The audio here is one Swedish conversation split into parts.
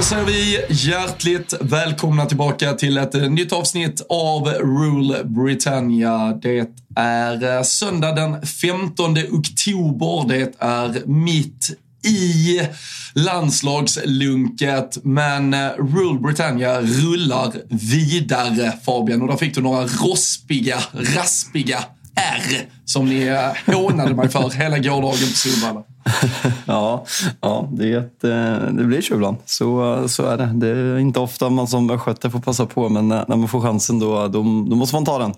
Då säger vi hjärtligt välkomna tillbaka till ett eh, nytt avsnitt av Rule Britannia. Det är eh, söndag den 15 oktober. Det är mitt i landslagslunket. Men eh, Rule Britannia rullar vidare Fabian. Och där fick du några rospiga, raspiga R som ni hånade mig för hela gårdagen på Solvalla. ja, ja det, är ett, eh, det blir tjuvland. Så, så är det. Det är inte ofta man som östgöte får passa på, men när man får chansen då, då, då måste man ta den.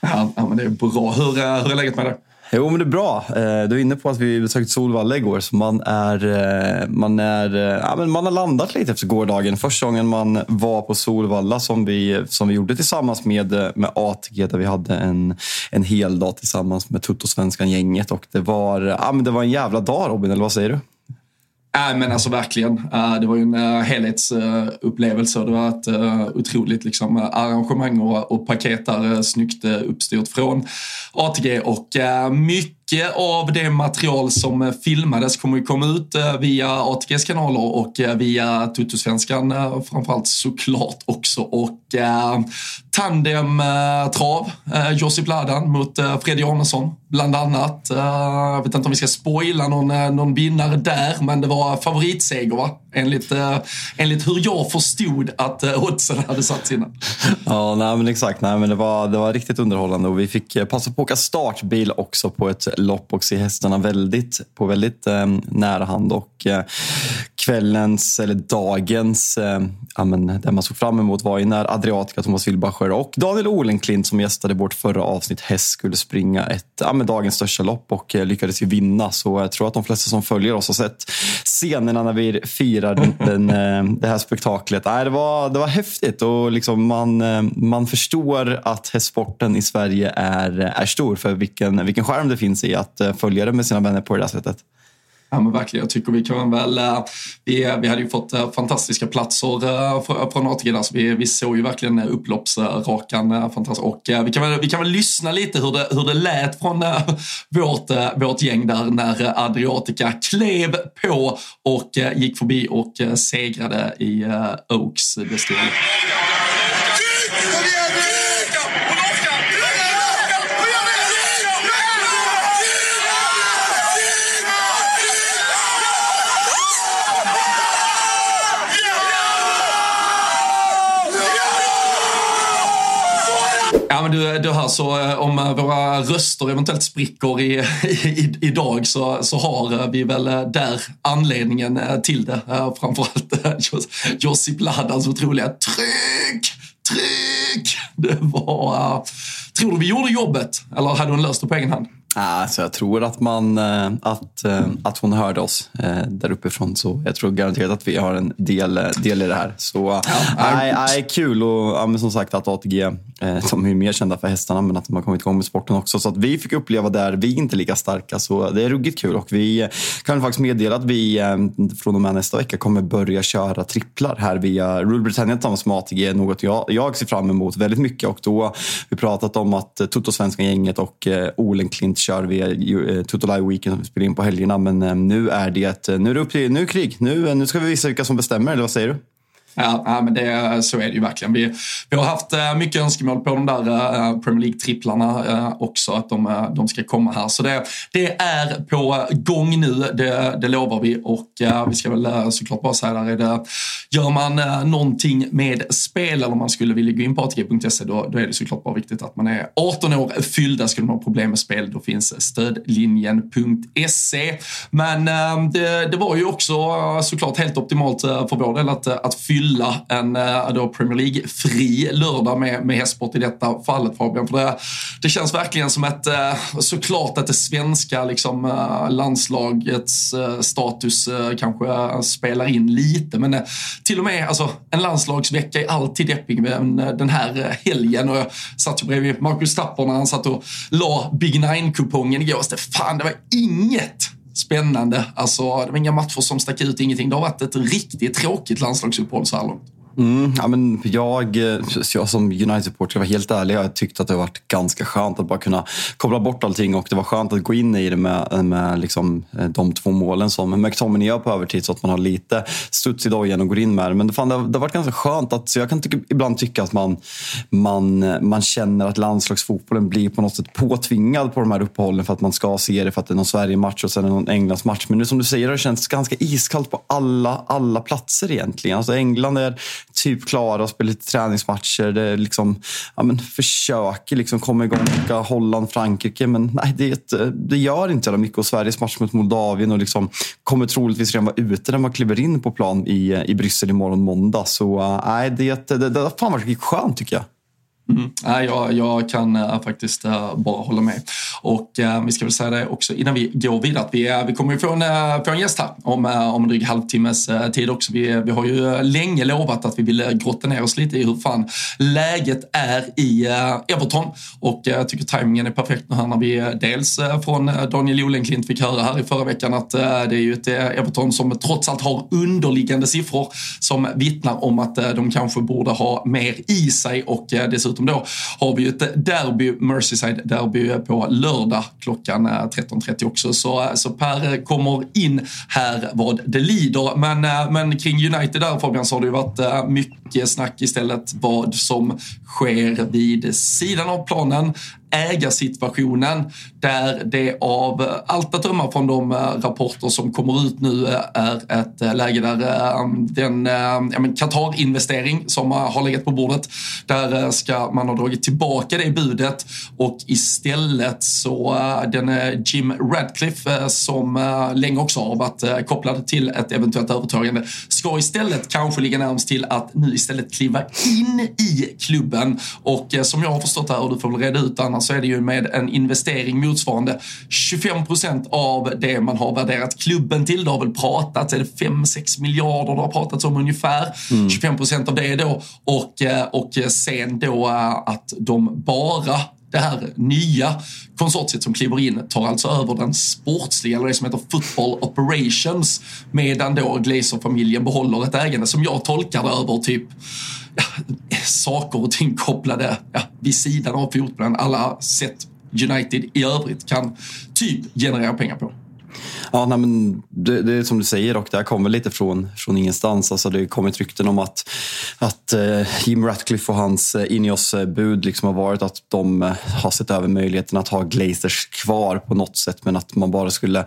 Ja, ja, men det är bra. Hur, eh, hur är läget med det? Jo, men det är bra. Eh, du är inne på att vi besökte Solvalla igår, så man, är, eh, man, är, eh, ja, men man har landat lite efter gårdagen. Första gången man var på Solvalla som vi, som vi gjorde tillsammans med, med ATG, där vi hade en, en hel dag tillsammans med Tuttosvenskan-gänget. Och det var, ja, men det var en jävla dag, Robin, eller vad säger du? Nej, men alltså verkligen. Äh, det var ju en äh, helhetsupplevelse och det var ett otroligt liksom, arrangemang och, paket där snyggt uppstyrt från ATG och mycket mycket av det material som eh, filmades kommer ju komma ut eh, via ATGs kanaler och eh, via Tuttosvenskan framförallt såklart också. Och tandem-trav, Josip Ladan mot Fredrik Arnesson bland annat. Jag vet inte om vi ska spoila någon, någon vinnare där, men det var favoritseger va? Enligt, eh, enligt hur jag förstod att eh, oddsen hade satts innan. Ja, nej, men exakt. Nej, men det, var, det var riktigt underhållande och vi fick eh, passa på att åka startbil också på ett lopp och se hästarna väldigt, på väldigt eh, nära hand. Och eh, kvällens, eller dagens, eh, ja, men, det man såg fram emot var ju när Adriatica, Thomas Wilbacher och Daniel Olenklint som gästade vårt förra avsnitt häst skulle springa ett, ja, men, dagens största lopp och eh, lyckades ju vinna. Så jag tror att de flesta som följer oss har sett scenerna när vi firar den, den, eh, det här spektaklet. Nej, det, var, det var häftigt och liksom man, eh, man förstår att hästsporten i Sverige är, är stor för vilken, vilken skärm det finns i att följa det med sina vänner på det här sättet. Ja men verkligen, jag tycker vi kan väl... Eh, vi, vi hade ju fått eh, fantastiska platser eh, från ATG där så vi, vi såg ju verkligen upploppsrakan fantastiskt. Och vi kan väl, vi kan väl lyssna lite hur det, hur det lät från vårt, vårt gäng där när Adriatica klev på och gick förbi och segrade i Oaks Destiny. Ja, men du, du hör, så eh, om eh, våra röster eventuellt spricker i, i, idag så, så har eh, vi väl där anledningen till det. Framförallt Josip Ladans otroliga tryck, tryck. Det var... Tror du vi gjorde jobbet eller hade hon löst det på egen hand? Alltså jag tror att, man, eh, att, eh, att hon hörde oss eh, där uppifrån. Så jag tror garanterat att vi har en del, del i det här. Så ja, nej, kul och ja, som sagt att ATG, de är ju mer kända för hästarna men att de har kommit igång med sporten också. Så att vi fick uppleva där vi är inte lika starka. Så det är ruggigt kul och vi kan faktiskt meddela att vi från och med nästa vecka kommer börja köra tripplar här via Rule Britannia tillsammans med ATG. Något jag, jag ser fram emot väldigt mycket och då har vi pratat om att Toto-svenska gänget och Olen Klint kör vi eh, Total Live Weekend som vi spelar in på helgerna. Men eh, nu är det, eh, nu är det upp till, nu är det krig. Nu, nu ska vi visa vilka som bestämmer, eller vad säger du? Ja, ja men det, så är det ju verkligen. Vi, vi har haft eh, mycket önskemål på de där eh, Premier League-tripplarna eh, också, att de, de ska komma här. Så det, det är på gång nu, det, det lovar vi. Och vi ska väl såklart bara säga där, är det, gör man någonting med spel eller om man skulle vilja gå in på atg.se då, då är det såklart bara viktigt att man är 18 år fyllda. Skulle man ha problem med spel då finns stödlinjen.se. Men det, det var ju också såklart helt optimalt för vår del att, att fylla hylla en eh, då Premier League-fri lördag med, med hästsport i detta fallet Fabian. För det, det känns verkligen som ett, eh, såklart att det svenska liksom, eh, landslagets status kanske spelar in lite. Men till och med alltså, en landslagsvecka är alltid deppig men den här helgen. Och jag satt ju bredvid Marcus Tapper när han satt och la Big Nine-kupongen igår. Så fan, det var inget spännande. Alltså, det var inga matcher som stack ut, ingenting. Det har varit ett riktigt tråkigt landslagsuppehåll så här långt. Mm, ja, men jag, eh, jag som United-supporter, ska vara helt ärlig, jag tyckte att det har varit ganska skönt att bara kunna koppla bort allting och det var skönt att gå in i det med, med liksom, eh, de två målen som McTominay gör på övertid så att man har lite studs i dojan och går in med det. Men fan, det, det har varit ganska skönt. att så Jag kan tycka, ibland tycka att man, man, man känner att landslagsfotbollen blir på något sätt påtvingad på de här uppehållen för att man ska se det för att det är någon Sverige-match och sen någon Englands-match. Men nu som du säger det känts ganska iskallt på alla, alla platser egentligen. Alltså England är typ klara och spela lite träningsmatcher. Det liksom, ja, men försöker liksom komma igång. Holland, Frankrike. Men nej, det, det gör inte så mycket. Och Sveriges match mot Moldavien och liksom kommer troligtvis redan vara ute när man kliver in på plan i, i Bryssel imorgon måndag. Så uh, nej, det, det, det har fan varit skönt tycker jag. Mm. Nej, jag, jag kan äh, faktiskt äh, bara hålla med. Och äh, vi ska väl säga det också innan vi går vidare att vi, vi kommer ju få en, få en gäst här om, om en dryg halvtimmes tid också. Vi, vi har ju länge lovat att vi vill grotta ner oss lite i hur fan läget är i Everton. Och jag tycker tajmingen är perfekt nu här när vi dels från Daniel Jolenklint fick höra här i förra veckan att det är ju ett Everton som trots allt har underliggande siffror som vittnar om att de kanske borde ha mer i sig och dessutom dessutom då har vi ju ett derby, Merseyside-derby på lördag klockan eh, 13.30 också. Så, eh, så Per kommer in här vad det lider. Men, eh, men kring United där Fabian så har det ju varit mycket snack istället vad som sker vid sidan av planen ägarsituationen där det av eh, allt att döma från de eh, rapporter som kommer ut nu eh, är ett läge där den ja, Qatar-investering som har legat på bordet, där ska man ha dragit tillbaka det budet och istället så den Jim Radcliffe som länge också har varit kopplad till ett eventuellt övertagande ska istället kanske ligga närmast till att nu istället kliva in i klubben. Och som jag har förstått här, och du får väl reda ut annars så är det ju med en investering motsvarande 25 procent av det man har värderat klubben till. Det har väl pratats, är det 5-6 miljarder det har pratats om ungefär. Mm. 25 procent av det då och, eh, och sen då eh, att de bara det här nya konsortiet som kliver in tar alltså över den sportsliga, eller det som heter football operations, medan då Glazer-familjen behåller ett ägande som jag tolkar det över typ ja, saker och ting kopplade ja, vid sidan av fotbollen. Alla sätt United i övrigt kan typ generera pengar på. Ja, nej, men det, det, är som du säger och det här kommer lite från, från ingenstans. Alltså, det kommit rykten om att, att uh, Jim Ratcliffe och hans uh, Ineos-bud liksom har varit att de uh, har sett över möjligheten att ha Glazers kvar på något sätt men att man bara skulle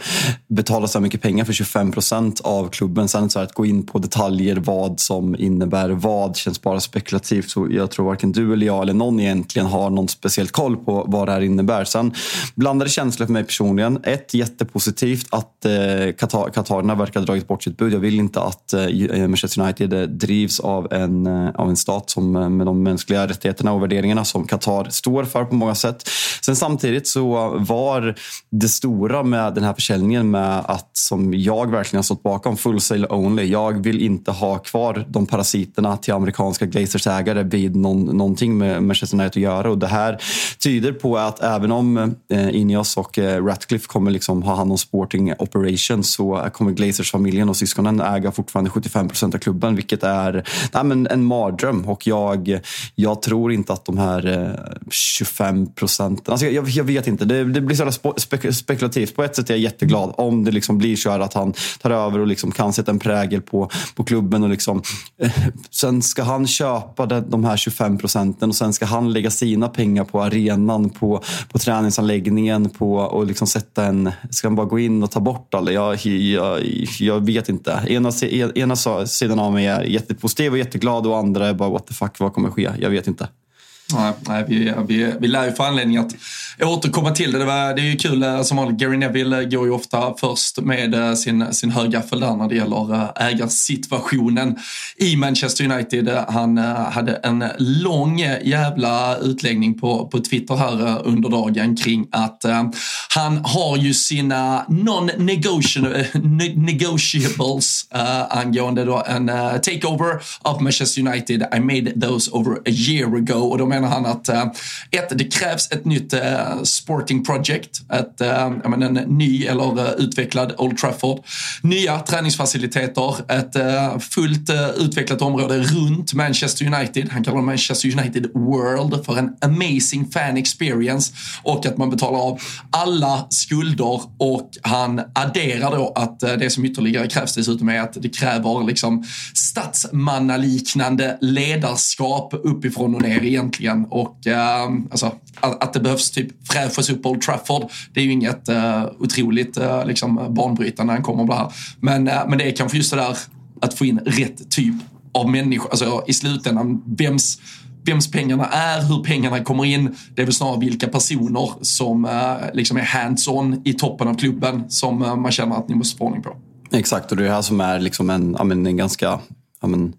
betala så här mycket pengar för 25 procent av klubben. Sen så här, att gå in på detaljer, vad som innebär vad, känns bara spekulativt. Så jag tror varken du eller jag eller någon egentligen har någon speciell koll på vad det här innebär. Sen blandade känslor för mig personligen. Ett, jättepositivt att att eh, Qatar, verkar ha dragit bort sitt bud. Jag vill inte att eh, Manchester United eh, drivs av en, eh, av en stat som, eh, med de mänskliga rättigheterna och värderingarna som Qatar står för på många sätt. Sen samtidigt så var det stora med den här försäljningen med att, som jag verkligen har stått bakom, full sale only. Jag vill inte ha kvar de parasiterna till amerikanska Glazers ägare vid någon, någonting med Manchester United att göra. Och det här tyder på att även om eh, Ineos och eh, Ratcliffe kommer liksom ha hand om sporting operations så kommer Glazers-familjen och syskonen äga fortfarande 75 procent av klubben, vilket är nej, men en mardröm. Och jag, jag tror inte att de här eh, 25 procenten... Alltså jag, jag, vet inte, det, det blir så spek spekulativt. På ett sätt är jag jätteglad om det liksom blir så att han tar över och liksom kan sätta en prägel på, på klubben. Och liksom, eh, sen ska han köpa det, de här 25 procenten och sen ska han lägga sina pengar på arenan, på, på träningsanläggningen på, och liksom sätta en... Ska han bara gå in och ta bort alla? Jag, jag, jag vet inte. Ena, e- ena sidan av mig är jättepositiv och jätteglad och andra är bara what the fuck, vad kommer ske? Jag vet inte. Nej, nej vi, vi, vi lär ju få anledning att återkomma till det. Det, var, det är ju kul eh, som vanligt. Gary Neville eh, går ju ofta först med eh, sin, sin högaffel där när det gäller ägarsituationen i Manchester United. Han hade en lång jävla utläggning på, på Twitter här under dagen kring att han har ju sina non-negotiables angående då en takeover of Manchester United. I made those over a year ago. Och de menar han att eh, ett, det krävs ett nytt eh, sporting project, ett, eh, menar, en ny eller eh, utvecklad Old Trafford, nya träningsfaciliteter, ett eh, fullt eh, utvecklat område runt Manchester United. Han kallar det Manchester United World för en amazing fan experience och att man betalar av alla skulder och han adderar då att det som ytterligare krävs dessutom är att det kräver liksom statsmannaliknande ledarskap uppifrån och ner egentligen verkligen. Och eh, alltså, att, att, det behövs typ fräschas upp Old Trafford, det är ju inget eh, otroligt eh, liksom, banbrytande när han kommer på det här. Men, eh, men det är kanske just det där att få in rätt typ av människor, alltså i slutändan, vems vems pengarna är, hur pengarna kommer in. Det är väl snarare vilka personer som eh, liksom är hands-on i toppen av klubben som eh, man känner att ni måste få ordning på. Exakt, och det är det här som är liksom en, en ganska ja, men,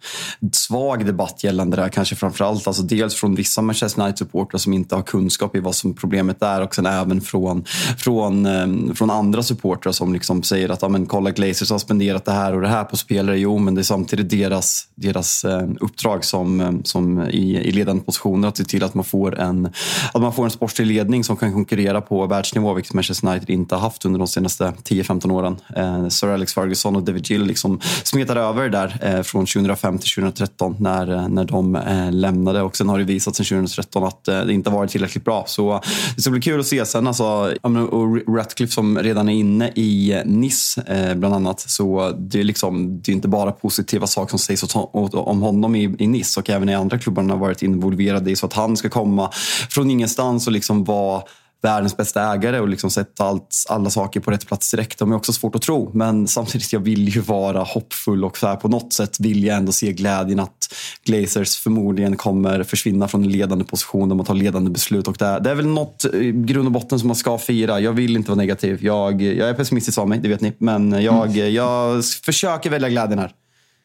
svag debatt gällande det här. Kanske framförallt alltså dels från vissa Manchester United-supportrar som inte har kunskap i vad som problemet är och sen även från, från, eh, från andra supportrar som liksom säger att ja, men, kolla Glazers har spenderat det här och det här på spelare. Jo, men det är samtidigt deras, deras eh, uppdrag som, ehm, som i, i ledande positioner att se till att man får en, att man får en sportslig ledning som kan konkurrera på världsnivå, vilket Manchester United inte har haft under de senaste 10-15 åren. Eh, Sir Alex Ferguson och David Gill liksom smetade över där eh, från 2005 till 2013 när, eh, när de eh, lämnade. Och sen har det visat sig 2013 att eh, det inte varit tillräckligt bra. Så eh, det ska bli kul att se sen. Alltså, och Ratcliffe som redan är inne i eh, Nice eh, bland annat. Så det är, liksom, det är inte bara positiva saker som sägs om honom i, i Nice och även i andra klubbar han har varit involverad i. Så att han ska komma från ingenstans och liksom vara världens bästa ägare och liksom sätta allt, alla saker på rätt plats direkt. De är också svårt att tro. Men samtidigt, jag vill ju vara hoppfull och så här, på något sätt vill jag ändå se glädjen att Glazers förmodligen kommer försvinna från en ledande position där man tar ledande beslut. Och det, är, det är väl något i grund och botten som man ska fira. Jag vill inte vara negativ. Jag, jag är pessimistisk av mig, det vet ni. Men jag, mm. jag försöker välja glädjen här.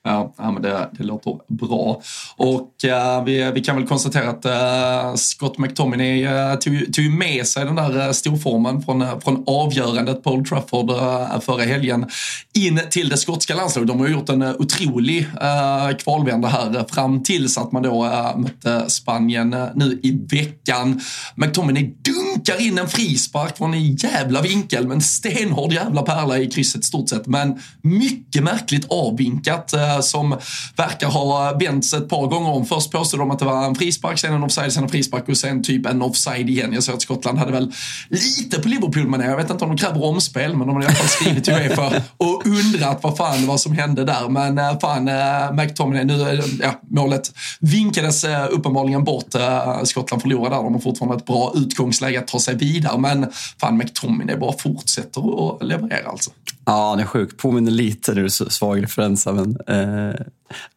Ja, men det, det låter bra. Och uh, vi, vi kan väl konstatera att uh, Scott McTominay uh, tog, tog med sig den där uh, storformen från, uh, från avgörandet på Old Trafford uh, förra helgen in till det skotska landslaget. De har gjort en uh, otrolig uh, kvalvända här fram tills att man då uh, mötte Spanien nu i veckan. McTominay dunkar in en frispark från en jävla vinkel, men stenhård jävla pärla i krysset stort sett. Men mycket märkligt avvinkat Eh, som verkar ha vänts ett par gånger om. Först påstod de att det var en frispark, sen en offside, sen en frispark och sen typ en offside igen. Jag såg att Skottland hade väl lite på Liverpool men jag vet inte om de kräver omspel men de har i alla fall skrivit till Uefa och undrat vad fan vad som hände där. Men eh, fan, eh, McTominay, nu, ja, målet vinkades uppenbarligen bort. Skottland förlorade där, de har fortfarande ett bra utgångsläge att ta sig vidare men fan McTominay bara fortsätter att leverera alltså. Ja, han är sjuk. Påminner lite, är svag referens, men eh,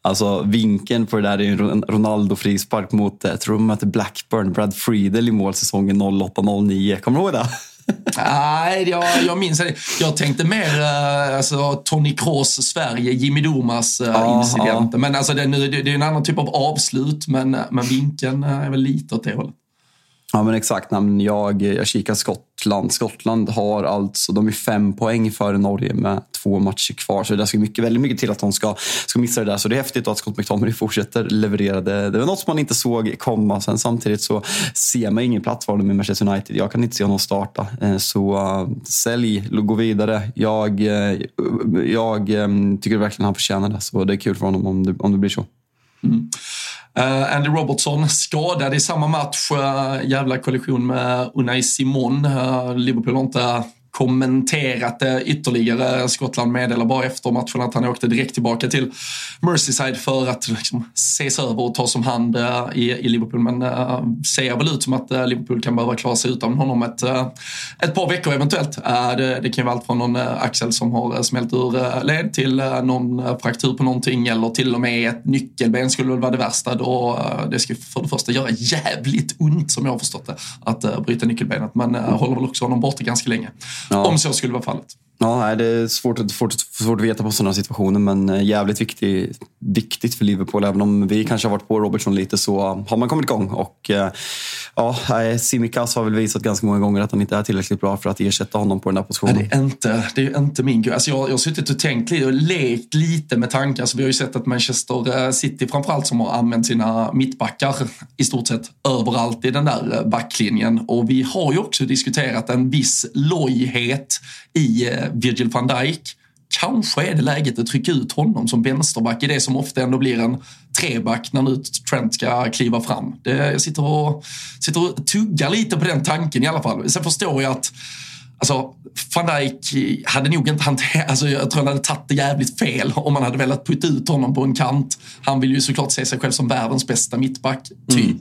alltså vinkeln på det där är en Ronaldo-frispark mot, jag tror de mötte Blackburn, Brad Friedel i målsäsongen 08-09. Kommer du ihåg det? Nej, jag, jag minns det. Jag tänkte mer uh, alltså, Tony Kroos Sverige, Jimmy Domas ja, incident. Ja. Men alltså, det, det, det är en annan typ av avslut, men, men vinkeln är väl lite åt det hållet. Ja men exakt. Jag, jag kikar Skottland. Skottland har alltså, de är fem poäng före Norge med två matcher kvar. Så det ska mycket, väldigt mycket till att de ska, ska missa det där. Så det är häftigt att Scott McTominay fortsätter leverera. Det, det var något som man inte såg komma. Sen samtidigt så ser man ingen plats för i Manchester United. Jag kan inte se honom starta. Eh, så uh, sälj, gå vidare. Jag, eh, jag eh, tycker verkligen han förtjänar det. Så det är kul för honom om det, om det blir så. Mm. Uh, Andy Robertson skadad i samma match. Uh, jävla kollision med Unai Simon. Uh, Liverpool har inte kommenterat det ytterligare. Skottland meddelar bara efter matchen att han åkte direkt tillbaka till Merseyside för att liksom, ses över och tas om hand eh, i, i, Liverpool. Men äh, ser väl ut som att äh, Liverpool kan behöva klara sig utan honom ett, äh, ett par veckor eventuellt. det, det kan ju vara allt från någon axel som har smält ur led till någon fraktur på någonting eller till och med ett nyckelben skulle väl vara det värsta. Då, det ska för det första göra jävligt ont som jag har förstått det att bryta nyckelbenet men håller väl också honom borta ganska länge. Ja. Om så skulle vara fallet. Ja, det är svårt, svårt, svårt att veta på sådana situationer men eh, jävligt viktig, viktigt för Liverpool. Även om vi kanske har varit på Robertson lite så har man kommit igång. Och, eh, ja, Simikas har väl visat ganska många gånger att han inte är tillräckligt bra för att ersätta honom på den där positionen. Nej, det, är inte, det är inte min grej. Alltså jag, jag har suttit och tänkt lite och lekt lite med tankar. Alltså vi har ju sett att Manchester eh, City framförallt som har använt sina mittbackar i stort sett överallt i den där backlinjen. Och vi har ju också diskuterat en viss lojhet i Virgil van Dijk. Kanske är det läget att trycka ut honom som vänsterback i det som ofta ändå blir en treback när nu Trent ska kliva fram. Det, jag sitter och, sitter och tuggar lite på den tanken i alla fall. Sen förstår jag att Alltså, van Dijk hade nog inte hanterat, alltså jag tror han hade tagit det jävligt fel om man hade velat putta ut honom på en kant. Han vill ju såklart se sig själv som världens bästa mittback, typ. Mm.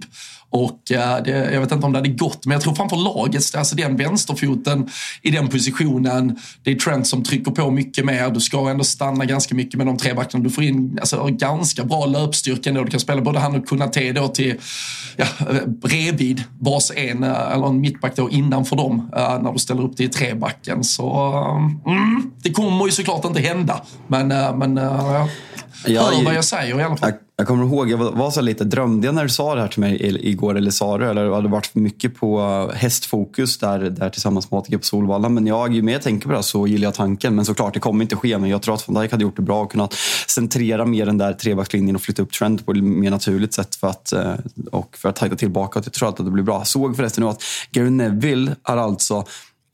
Och eh, det, jag vet inte om det hade gått, men jag tror framför laget, alltså den vänsterfoten i den positionen. Det är Trent som trycker på mycket mer. Du ska ändå stanna ganska mycket med de tre backarna. Du får in alltså, ganska bra löpstyrka ändå. Du kan spela både han och Kunate då till ja, bredvid bas en, eh, eller en mittback då innanför dem eh, när du ställer upp det i trebacken. Så mm, det kommer ju såklart inte hända. Men, men men uh, hör vad jag säger i alla fall. Jag, jag kommer ihåg, jag var, så lite, drömde jag när du sa det här till mig igår eller sa det? Eller hade det varit mycket på hästfokus där, där tillsammans med ATG på Solvalla? Men jag, ju mer jag tänker på det här så gillar jag tanken. Men såklart, det kommer inte ske. Men jag tror att van Dijk hade gjort det bra och kunnat centrera mer den där trebackslinjen och flytta upp Trent på ett mer naturligt sätt för att, eh, och för att tajta tillbaka. Jag tror att det blir bra. Såg förresten nu att Gary Neville är alltså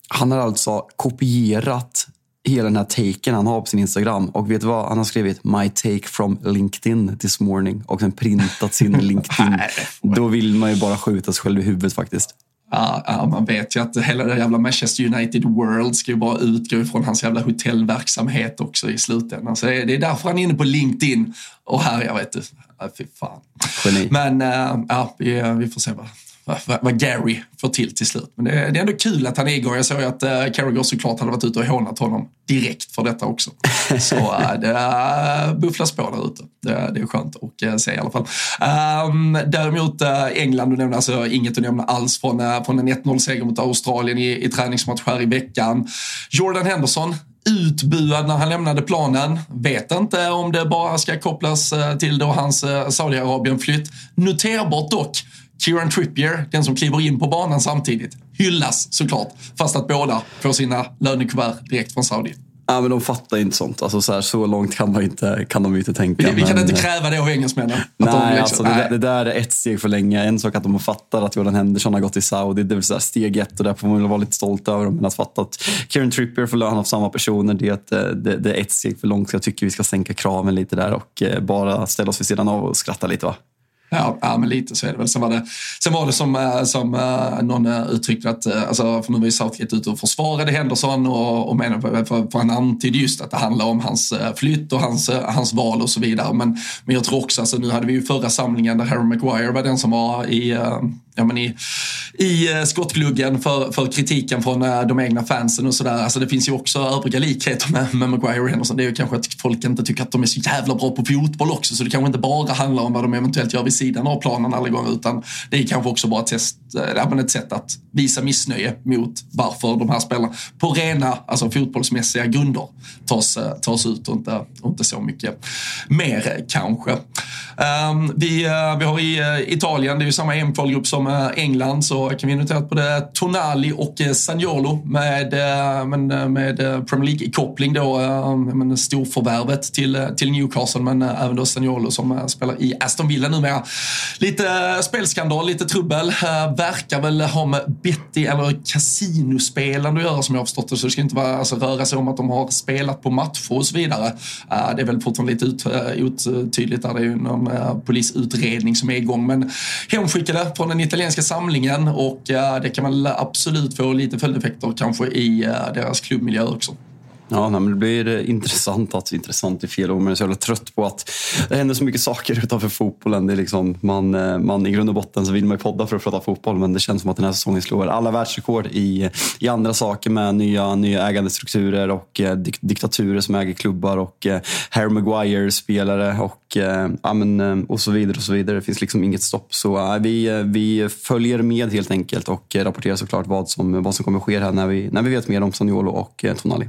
han har alltså kopierat hela den här taken han har på sin Instagram. Och vet du vad? Han har skrivit “My take from LinkedIn this morning” och sen printat sin LinkedIn. Då vill man ju bara skjuta sig själv i huvudet faktiskt. Ja, ja, man vet ju att hela det jävla Manchester United World ska ju bara utgå ifrån hans jävla hotellverksamhet också i slutändan. Så det är därför han är inne på LinkedIn och här, jag vet du, fy fan. Geni. Men äh, ja, vi, vi får se vad, vad Gary får till till slut. Men det, det är ändå kul att han är igång. Jag såg att uh, Carragher såklart hade varit ute och hånat honom direkt för detta också. Så uh, det uh, bufflas på där ute. Det, det är skönt att uh, se i alla fall. Um, däremot England, du nämnde alltså inget att nämna alls från, från en 1-0-seger mot Australien i, i träningsmatch här i veckan. Jordan Henderson utbuad när han lämnade planen. Vet inte om det bara ska kopplas till då hans Saudiarabien-flytt. Noterbart dock Kieran Trippier, den som kliver in på banan samtidigt, hyllas såklart. Fast att båda får sina lönekuvert direkt från Saudi. Ja, men de fattar inte sånt. Alltså, så, här, så långt kan, man inte, kan de inte tänka. Vi, vi kan inte kräva det av engelsmännen. Nej, de liksom, alltså, nej. Det, det, där är ett steg för länge. En sak att de fattar att Jordan Henderson har gått till Saudi. Det är så här, steg ett och där får man väl vara lite stolt över dem. Men att fatta att Kieran Trippier får lön av samma personer, det är, ett, det, det, är ett steg för långt. Jag tycker vi ska sänka kraven lite där och eh, bara ställa oss vid sidan av och skratta lite. va? Ja, ja, men lite så är det väl. Sen var det, sen var det som, eh, som eh, någon eh, uttryckte att, alltså, för nu var ju Southgate ute och försvarade Henderson och, och menade, för, för han antydde just att det handlar om hans flytt och hans, hans val och så vidare. Men, men jag tror också, alltså, nu hade vi ju förra samlingen där Harry Maguire var den som var i ja, men i, i eh, skottgluggen för, för kritiken från eh, de egna fansen och sådär. Alltså det finns ju också övriga likheter med, med Maguire och Henderson. Det är ju kanske att folk inte tycker att de är så jävla bra på fotboll också. Så det kanske inte bara handlar om vad de eventuellt gör vid sidan av planen alla gånger. Utan det är kanske också bara ett, test, äh, ett sätt att visa missnöje mot varför de här spelarna på rena alltså fotbollsmässiga grunder tas, tas ut och inte, och inte så mycket mer kanske. Ehm, vi, eh, vi har i eh, Italien, det är ju samma EM-kvalgrupp som eh, England, så kan vi notera att både Tonali och Sagnolo med, med, med Premier League-koppling då, uh, storförvärvet till, till Newcastle, men även då Sagnolo som spelar i Aston Villa numera. Lite spelskandal, lite trubbel. verkar väl ha med Betty eller kasinospelande att göra som jag har förstått det, så det ska inte vara, alltså, röra sig om att de har spelat på matcher och så vidare. det är väl fortfarande lite ut, otydligt där. Det är ju någon Eh, polisutredning som är igång. Men hemskickade från den italienska samlingen och eh, det kan väl absolut få lite följdeffekter kanske i eh, deras klubbmiljö också. Ja, nej, men det blir eh, intressant, att intressant i fel ord, men jag är så jävla trött på att det händer så mycket saker utanför fotbollen. Det är liksom, man, eh, man, I grund och botten så vill man ju podda för att prata fotboll, men det känns som att den här säsongen slår alla världsrekord i, i andra saker med nya, nya ägandestrukturer och eh, dik, diktaturer som äger klubbar och eh, Harry Maguire-spelare och, eh, ja, men, eh, och så vidare. och så vidare. Det finns liksom inget stopp. Så eh, vi, vi följer med helt enkelt och rapporterar såklart vad som, vad som kommer ske här när vi, när vi vet mer om Saniolo och Tonali.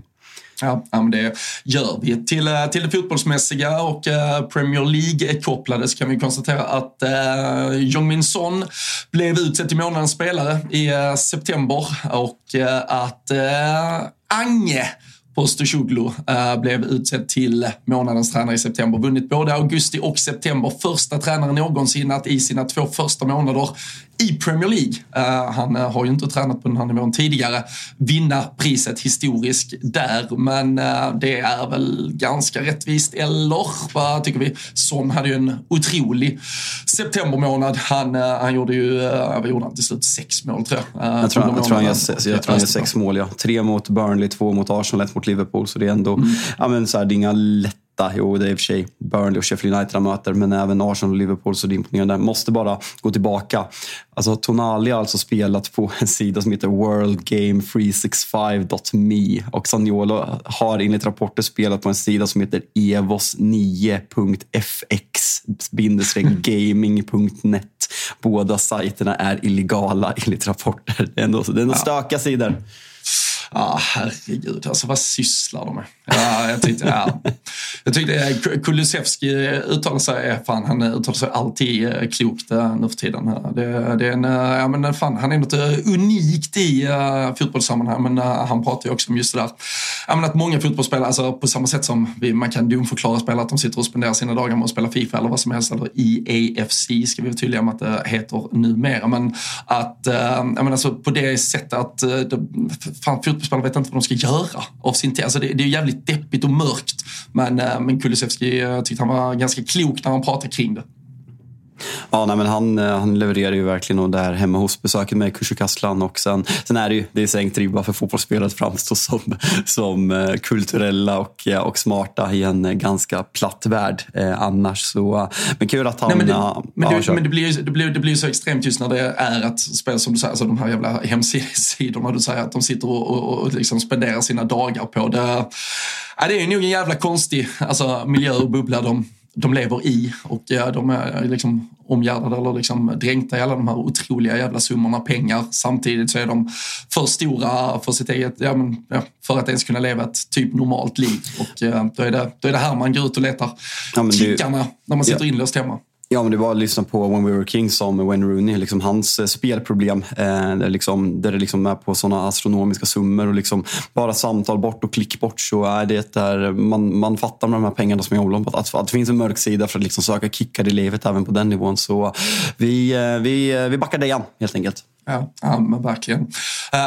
Ja, men det gör vi. Till, eh, till det fotbollsmässiga och eh, Premier League-kopplade så kan vi konstatera att eh, Jong-Min Son blev utsedd till månadens spelare i eh, september och eh, att eh, Ange Postosoglu äh, eh, blev utsedd till månadens tränare i september. Vunnit både augusti och september. Första tränaren någonsin att i sina två första månader i Premier League, uh, han uh, har ju inte tränat på den här nivån tidigare, vinna priset historiskt där. Men uh, det är väl ganska rättvist, eller vad tycker vi? Son hade ju en otrolig septembermånad. Han, han gjorde ju, vad gjorde han till slut? Sex mål tror jag. jag tror, jag tror han gör sex mål, ja. Tre mot Burnley, två mot Arsenal, ett mot Liverpool. Så det är ändå, mm. ja men så här, det är inga lätta Jo, det är i och för sig Burnley och Sheffield United han möter, men även Arsenal och Liverpool så det är imponerande. Måste bara gå tillbaka. Alltså Tonali har alltså spelat på en sida som heter worldgame365.me och Saniolo har enligt rapporter spelat på en sida som heter evos9.fx-gaming.net. Båda sajterna är illegala enligt rapporter. Det är ändå, det är ändå stökiga sidor. Ja, ah, herregud. Alltså vad sysslar de med? Ja, jag tyckte, ja. jag tyckte Kulusevski uttalar sig, fan, han uttalar sig alltid eh, klokt nu för tiden. Det, det är en, eh, ja, men eh, fan, han är något unikt i uh, fotbollssammanhang, men uh, han pratar ju också om just det där. Ja, men att många fotbollsspelare, alltså på samma sätt som vi, man kan dumförklara spelare att de sitter och spenderar sina dagar med att spela Fifa eller vad som helst, eller EAFC ska vi vara tydliga med att det heter numera. Men att, uh, ja, men alltså på det sättet att, uh, fan, fotbollsspelare vet inte vad de ska göra av sin tid. Alltså det, det är jävligt deppigt och mörkt. Men, eh, men Kulusevski eh, jag tyckte han var ganska klok när han pratade kring det. Ja, nej, men han, eh, han levererar ju verkligen och där hemma hos besöket med Kushukaslan och sen, sen är det ju det är sänkt ribba för fotbollsspelare att framstå som, som eh, kulturella och, och smarta i en ganska platt värld eh, annars. Så, men kul att han... Nej, men det, men, det, men det, blir ju, det, blir, det blir så extremt just när det är att spela som du säger, alltså de här jävla hemsidorna du säger att de sitter och, och, och liksom spenderar sina dagar på. Det, ja, det är nog en jävla konstig alltså, miljö och bubbla de de lever i och de är liksom omgärdade eller liksom dränkta i alla de här otroliga jävla summorna pengar. Samtidigt så är de för stora för sitt eget, ja, men, ja, för att ens kunna leva ett typ normalt liv. Och då är det, då är det här man går ut och letar ja, kickarna när man sitter ja. inlåst hemma. Ja, men det var att lyssna på When We Were Kings som Wayne Rooney, liksom hans eh, spelproblem. Eh, där, liksom, där det liksom är på sådana astronomiska summor och liksom bara samtal bort och klick bort så är det där man, man fattar med de här pengarna som är omloppat att, att det finns en mörk sida för att liksom söka kickar i livet även på den nivån. Så vi, eh, vi, eh, vi backar dig igen helt enkelt. Ja, ja men verkligen.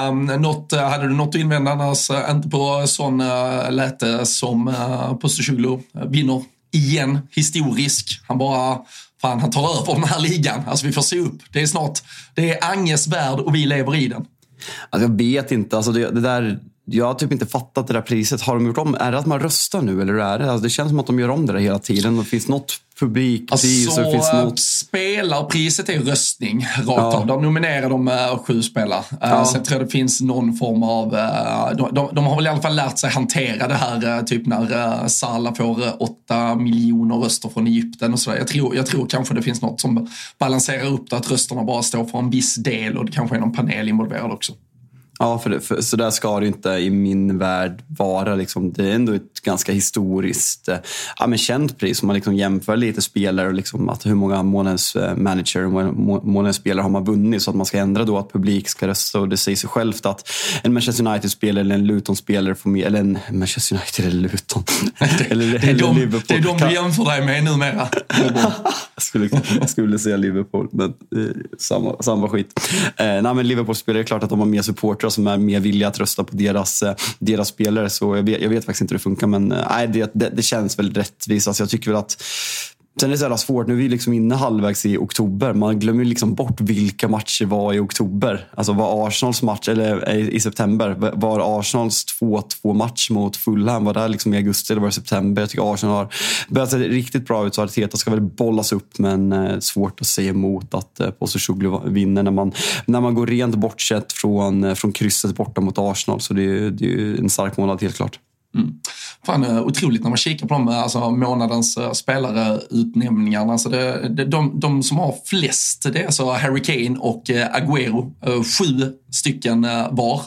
Um, något, eh, hade du något att invända annars? Eh, inte på sån uh, läte som uh, Postosoglu vinner igen, historisk. Han bara fan, han tar över den här ligan. Alltså vi får se upp. Det är snart, det är Anges värld och vi lever i den. Alltså, jag vet inte. Alltså, det, det där, jag har typ inte fattat det där priset. Har de gjort om? Är det att man röstar nu eller är det? Alltså, det känns som att de gör om det där hela tiden. Det finns något publikpris alltså, och det finns något... Spelarpriset är röstning rakt av. De nominerar de uh, sju spelare. Uh, ja. Sen tror jag det finns någon form av... Uh, de, de, de, har väl i alla fall lärt sig hantera det här, uh, typ när uh, Salah får uh, åtta miljoner röster från Egypten och sådär. Jag tror, jag tror kanske det finns något som balanserar upp det, att rösterna bara står för en viss del och det kanske är någon panel involverad också. Ja, för, det, för så där ska det inte i min värld vara. Liksom. Det är ändå ett ganska historiskt eh, ja, men känt pris. Om man liksom jämför lite spelare och liksom att hur många månadens eh, manager och månadens spelare har man vunnit. Så att man ska ändra då att publik ska rösta. Och det säger sig självt att en Manchester United-spelare eller en Luton-spelare får mer, eller en Manchester United eller Luton. eller, det, är eller de, Liverpool. Det är de du jämför dig med numera. jag skulle, jag skulle säga Liverpool, men eh, samma, samma skit. Eh, nej, men Liverpool-spelare, är klart att de har mer supportrar som är mer villiga att rösta på deras, eh, deras spelare. Så jag vet, jag vet faktiskt inte hur det funkar, men eh, nej, det, det, det känns väl rättvist. Alltså jag tycker väl att Sen är det så jävla svårt, nu är vi liksom inne halvvägs i oktober. Man glömmer liksom bort vilka matcher var i oktober. Alltså var Arsenals match, eller eh, i september, var Arsenals 2-2 match mot Fulham, var det liksom i augusti eller var det september? Jag tycker Arsenal har börjat se riktigt bra ut så Arteta ska väl bollas upp men eh, svårt att säga emot att eh, vinner när man, när man går rent bortsett från, eh, från krysset borta mot Arsenal. Så det är, det är en stark månad helt klart. Mm. Fan, eh, otroligt när man kikar på de eh, alltså, månadens uh, spelare-utnämningarna. Alltså det, det, de, de som har flest det är alltså Harry Kane och Aguero. Agüero. Sju stycken var.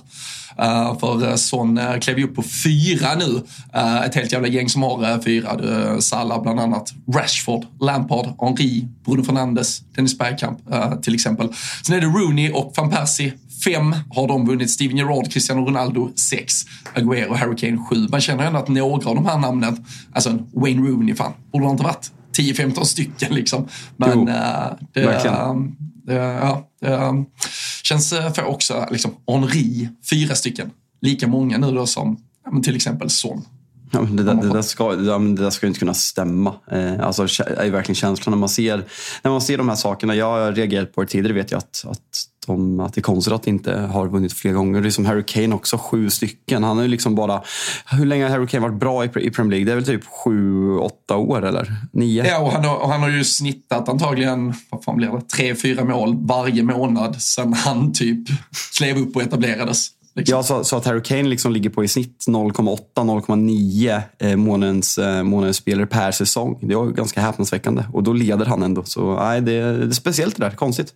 Uh, för Son uh, klev upp på fyra nu. Uh, ett helt jävla gäng som har fyra. Salah bland annat, Rashford, Lampard, Henri, Bruno Fernandes, Dennis Bergkamp till exempel. Sen är det Rooney och van Persie Fem har de vunnit. Steven Gerrard, Cristiano Ronaldo sex. Agüero, Harry Kane sju. Man känner ändå att några av de här namnen, alltså Wayne Rooney, fan, borde det inte varit 10-15 stycken liksom. Men jo, äh, det, äh, det, ja, det äh, känns för också, liksom, Henri, fyra stycken. Lika många nu då som till exempel Son. Ja, det, där, det, där ska, det, där ska inte kunna stämma. Eh, alltså, är verkligen känslan när man, ser, när man ser de här sakerna. Jag har reagerat på det tidigare vet jag att, att, de, att det är konstigt att inte har vunnit fler gånger. Det är som Harry Kane också, sju stycken. Han har ju liksom bara... Hur länge har Harry Kane varit bra i, i Premier League? Det är väl typ sju, åtta år eller nio? Ja, och han har, och han har ju snittat antagligen, vad fan blir det, tre, fyra mål varje månad sedan han typ klev upp och etablerades. Liksom. Ja, så, så, att Harry Kane liksom ligger på i snitt 0,8-0,9 eh, månadens, eh, månadens spelare per säsong. Det är ganska häpnadsväckande. Och då leder han ändå. Så nej, det, det är speciellt det där. Konstigt.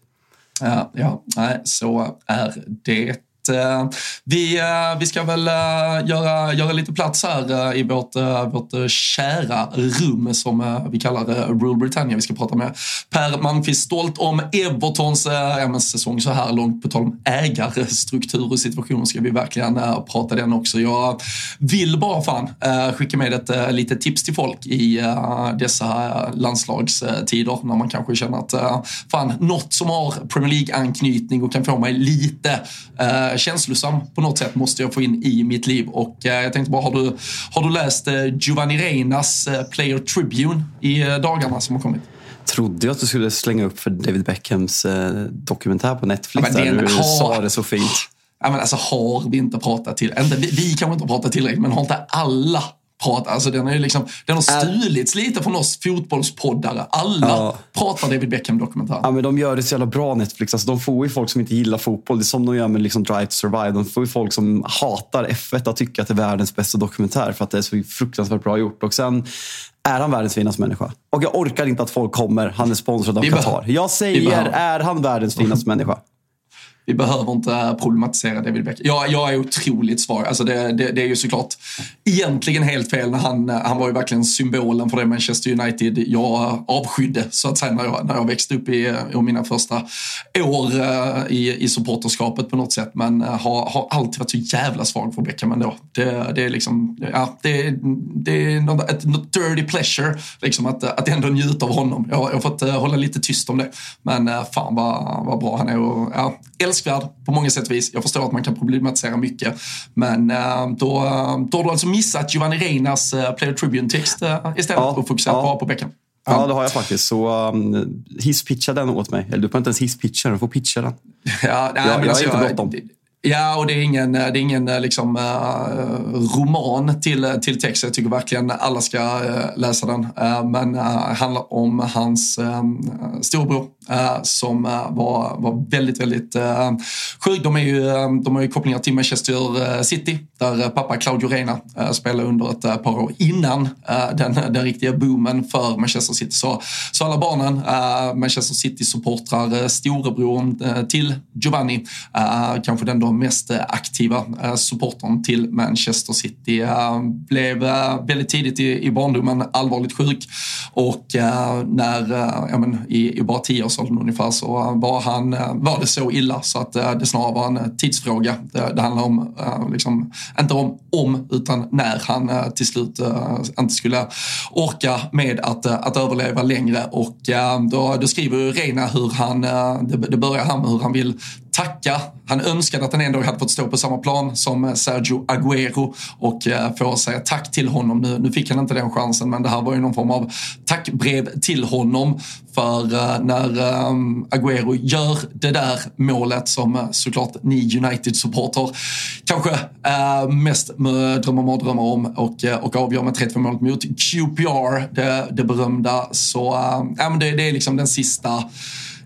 Ja, ja nej, så är det. Eh, vi, eh, vi ska väl eh, göra, göra lite plats här eh, i vårt, eh, vårt eh, kära rum som vi kallar Rule Britannia. Vi ska prata med Per Malmqvist stolt om Evertons ja, säsong så här långt. På tal om ägarstruktur och situationer ska vi verkligen prata den också. Jag vill bara fan skicka med ett litet tips till folk i dessa landslagstider när man kanske känner att fan, något som har Premier League-anknytning och kan få mig lite känslosam på något sätt måste jag få in i mitt liv. Och eh, jag tänkte bara, har du, har du läst eh, Giovanni Reinas eh, Player Tribune i dagarna som har kommit? trodde jag att du skulle slänga upp för David Beckhams dokumentär på Netflix. Ja, där du har... sa det så fint. Ja, men alltså, har vi inte pratat till, inte, vi, vi kanske inte har pratat tillräckligt, men har inte alla prata. Alltså den, är liksom, den har stulits lite från oss fotbollspoddare. Alla ja. pratar David Beckham-dokumentär. Ja, men de gör det så jävla bra Netflix. Alltså, de får ju folk som inte gillar fotboll. Det är som de gör med liksom Drive to Survive. De får ju folk som hatar F1 att tycka att det är världens bästa dokumentär för att det är så fruktansvärt bra gjort. Och sen är han världens finaste människa? Och jag orkar inte att folk kommer. Han är sponsrad av Qatar. Jag säger, är han världens finaste människa? Vi behöver inte problematisera David Beckham. Jag, jag är otroligt svag. Alltså det, det, det, är ju såklart egentligen helt fel när han, han var ju verkligen symbolen för det Manchester United jag avskydde så att säga när jag, när jag växte upp i, i mina första år eh, i, i supporterskapet på något sätt. Men eh, har, har alltid varit så jävla svag för Beckham ändå. Det, det är liksom, ja, det, det är något, ett något dirty pleasure liksom att, att ändå njuta av honom. Jag, jag har fått eh, hålla lite tyst om det. Men fan vad, vad bra han är och ja, älskvärd på många sätt och vis. Jag förstår att man kan problematisera mycket. Men äh, då, då har du alltså missat Giovanni Reinas äh, Player Tribune-text istället ja, och fokuserat ja. bara på Beckham. Ja, det har jag faktiskt. Så um, hisspitcha den åt mig. Eller du får inte ens hisspitcha den, du får pitcha den. Ja, nej, jag, men jag alltså, inte bråttom. Ja, och det är ingen, det är ingen liksom, uh, roman till, till text. Jag tycker verkligen alla ska uh, läsa den. Uh, men uh, handlar om hans uh, storebror Eh, som eh, var, var väldigt, väldigt eh, sjuk. De, är ju, de har ju kopplingar till Manchester City där pappa Claudio Reina spelade under ett par år innan den, den riktiga boomen för Manchester City. Så, så alla barnen, Manchester City-supportrar, storebror till Giovanni, kanske den då mest aktiva supportern till Manchester City. Blev väldigt tidigt i barndomen allvarligt sjuk och när, ja, men, i, i bara tio år ålder ungefär så eh, var, han, eh, var det så illa så att eh, det snarare var en tidsfråga. Det, det handlar om, liksom, inte om om utan när han till slut inte skulle orka med att, att överleva längre och då, då skriver Reina hur han, det, det börjar han med hur han vill tacka. Han önskade att han ändå hade fått stå på samma plan som eh, Sergio Agüero och eh, få säga tack till honom. Nu, nu fick han inte den chansen men det här var ju någon form av tackbrev till honom för eh, när Aguero Agüero gör det där målet som såklart ni United-supporter kanske mest drömmer mardrömmar om och, och avgör med 3-2 målet mot QPR, det, det berömda. Så äh, det, det är liksom den sista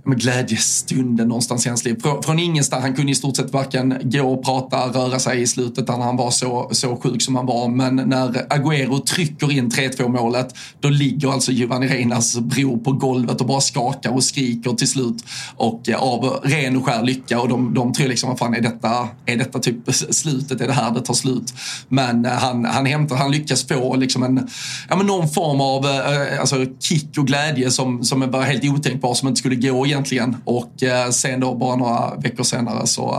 med glädjestunden någonstans i hans liv. Från, från ingenstans, han kunde i stort sett varken gå och prata, röra sig i slutet när han var så, så sjuk som han var. Men när Agüero trycker in 3-2 målet, då ligger alltså Giovanni Reinas bror på golvet och bara skakar och skriker till slut. Och eh, av ren och skär lycka och de, de tror liksom, vad fan är detta, är detta typ slutet, är det här det tar slut? Men eh, han, han hämtar, han lyckas få liksom en, ja men någon form av eh, alltså, kick och glädje som, som var helt otänkbar, som inte skulle gå egentligen. Och eh, sen då bara några veckor senare så,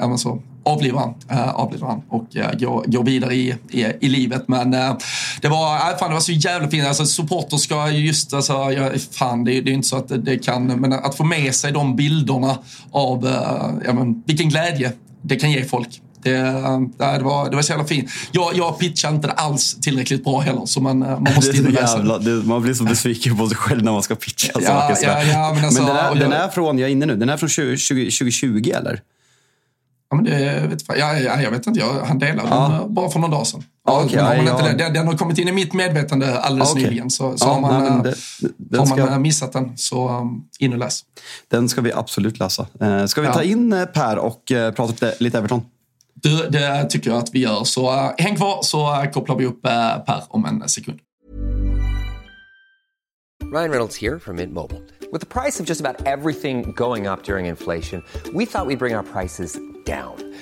äh, så avlivar han, äh, avlivar han och äh, går, går vidare i, i, i livet. Men äh, det, var, äh, fan, det var så jävla fint. Alltså, supporter ska just, alltså, ja, fan, det, det är inte så att det, det, kan, men att få med sig de bilderna av äh, ja, men, vilken glädje det kan ge folk. Det, det, var, det var så jävla fint. Jag, jag pitchade inte alls tillräckligt bra heller. Så man, man måste det jävla, det, Man blir så besviken på sig själv när man ska pitcha ja, saker. Ja, ja, men, alltså, men den, är, den är från, jag är inne nu, den är från 20, 20, 2020 eller? Ja, men det vet jag, ja, jag vet inte, jag, han delade ja. den eh, bara för några dagar sedan. Ja, okay, ja, inte, den, den har kommit in i mitt medvetande alldeles okay. nyligen. Så, så har man, nej, det, har man ska... missat den, så um, in och läs. Den ska vi absolut läsa. Eh, ska vi ta in Per och prata lite, lite Everton? Du, det tycker jag att vi gör. Så uh, häng kvar så uh, kopplar vi upp uh, Per om en sekund. Ryan Reynolds här från Mint Mobile. Med priset på nästan allt som går upp under inflationen, trodde vi att vi skulle bring våra priser down.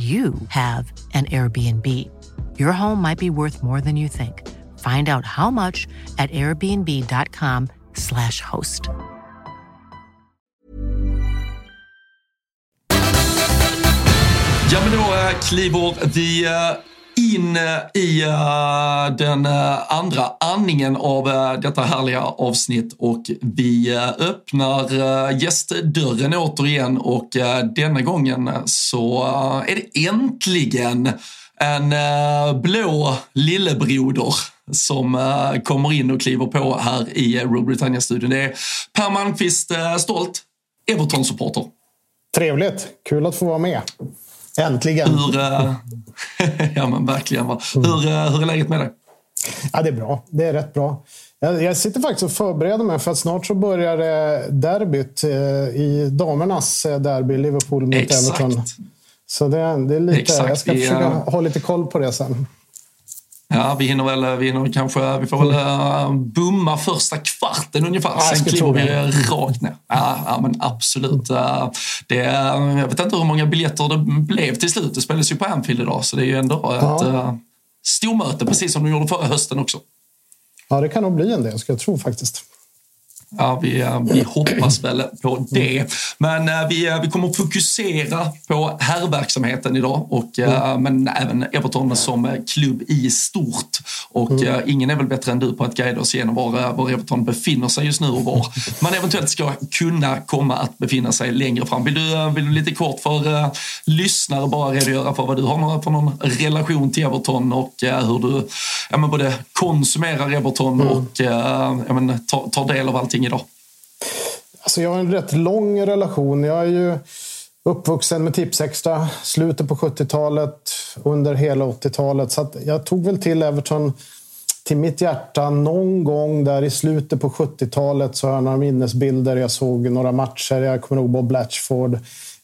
you have an Airbnb. Your home might be worth more than you think. Find out how much at airbnb.com slash host. Ja, men då eh, äh, kliver vi äh, eh, in eh, i uh, den uh, andra andningen av uh, detta härliga avsnitt och vi öppnar gästdörren återigen och denna gången så är det äntligen en blå lillebroder som kommer in och kliver på här i Rule Britannia-studion. Det är Per Malmqvist, stolt Everton-supporter. Trevligt, kul att få vara med. Äntligen! Hur, ja men verkligen. Hur, hur är läget med dig? Ja, det är bra. Det är rätt bra. Jag, jag sitter faktiskt och förbereder mig för att snart så börjar derbyt i damernas derby, Liverpool mot Exakt. Everton. Så det, det är lite, Exakt. jag ska försöka ha lite koll på det sen. Ja, vi hinner väl, vi hinner kanske, vi får väl uh, bumma första kvarten ungefär. Ja, Sen kliver vi rakt ner. Ja, ja men absolut. Uh, det, jag vet inte hur många biljetter det blev till slut. Det spelades ju på Anfield idag, så det är ju ändå ja. ett uh, stormöte, precis som de gjorde förra hösten också. Ja, det kan nog bli en del, ska jag tro faktiskt. Ja, vi, eh, vi hoppas väl på det. Men eh, vi, eh, vi kommer att fokusera på herrverksamheten idag, och, mm. men även Everton som klubb i stort. Och mm. ingen är väl bättre än du på att guida oss igenom var, var Everton befinner sig just nu och var man eventuellt ska kunna komma att befinna sig längre fram. Vill du, vill du lite kort för lyssnare bara redogöra för vad du har för någon relation till Everton och hur du ja, men både konsumerar Everton mm. och ja, men, tar, tar del av allting idag? Alltså jag har en rätt lång relation. Jag är ju uppvuxen med Tipsextra, slutet på 70-talet, under hela 80-talet. Så jag tog väl till Everton till mitt hjärta någon gång där i slutet på 70-talet så har jag några minnesbilder. Jag såg några matcher. Jag kommer ihåg Bob Blatchford,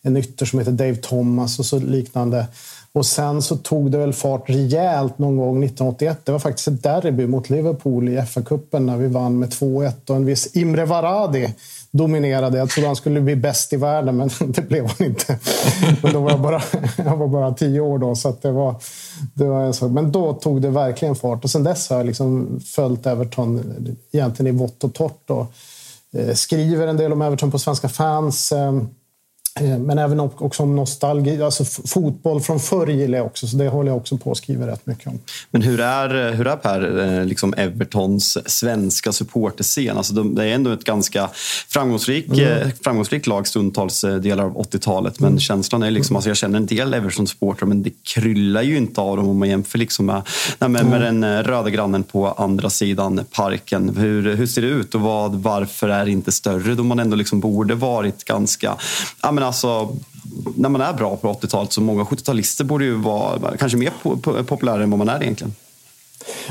en ytter som heter Dave Thomas och så liknande. Och sen så tog det väl fart rejält någon gång 1981. Det var faktiskt ett derby mot Liverpool i FA-cupen när vi vann med 2-1 och en viss Imre Varadi dominerade. Jag trodde han skulle bli bäst i världen, men det blev han inte. Men då var jag, bara, jag var bara tio år då, så det var, det var så. Men då tog det verkligen fart. Och sen dess har jag liksom följt Everton egentligen i vått och torrt. Och, eh, skriver en del om Everton på Svenska fans. Eh, men även också om nostalgi. Alltså fotboll från förr gillar jag också, så det håller jag också på att skriva rätt mycket om. Men hur är, hur är Per, eh, liksom Evertons svenska supporterscen? Alltså det är ändå ett ganska framgångsrik, mm. Eh, framgångsrikt lag stundtals delar av 80-talet. Men mm. känslan är liksom, alltså jag känner en del Everton-supportrar, men det kryllar ju inte av dem om man jämför liksom med, med, med mm. den röda grannen på andra sidan parken. Hur, hur ser det ut och vad, varför är det inte större då man ändå liksom borde varit ganska ja, men alltså, när man är bra på 80-talet så många 70-talister borde ju vara kanske mer populära än vad man är egentligen.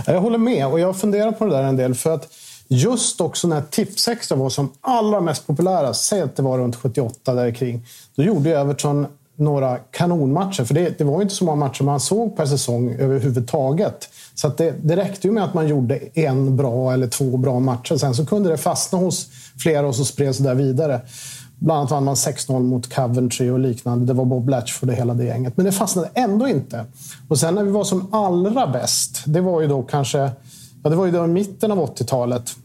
Jag håller med och jag funderar på det där en del. för att Just också när Tipsextra var som allra mest populära, säg att det var runt 78 där kring. Då gjorde Everton några kanonmatcher. För det, det var ju inte så många matcher man såg per säsong överhuvudtaget. Så det, det räckte ju med att man gjorde en bra eller två bra matcher. Sen så kunde det fastna hos flera och så spreds det där vidare. Bland annat vann man 6-0 mot Coventry och liknande. Det var Bob Latchford och hela det gänget. Men det fastnade ändå inte. Och sen när vi var som allra bäst, det var ju då kanske ja, det var ju då i mitten av 80-talet.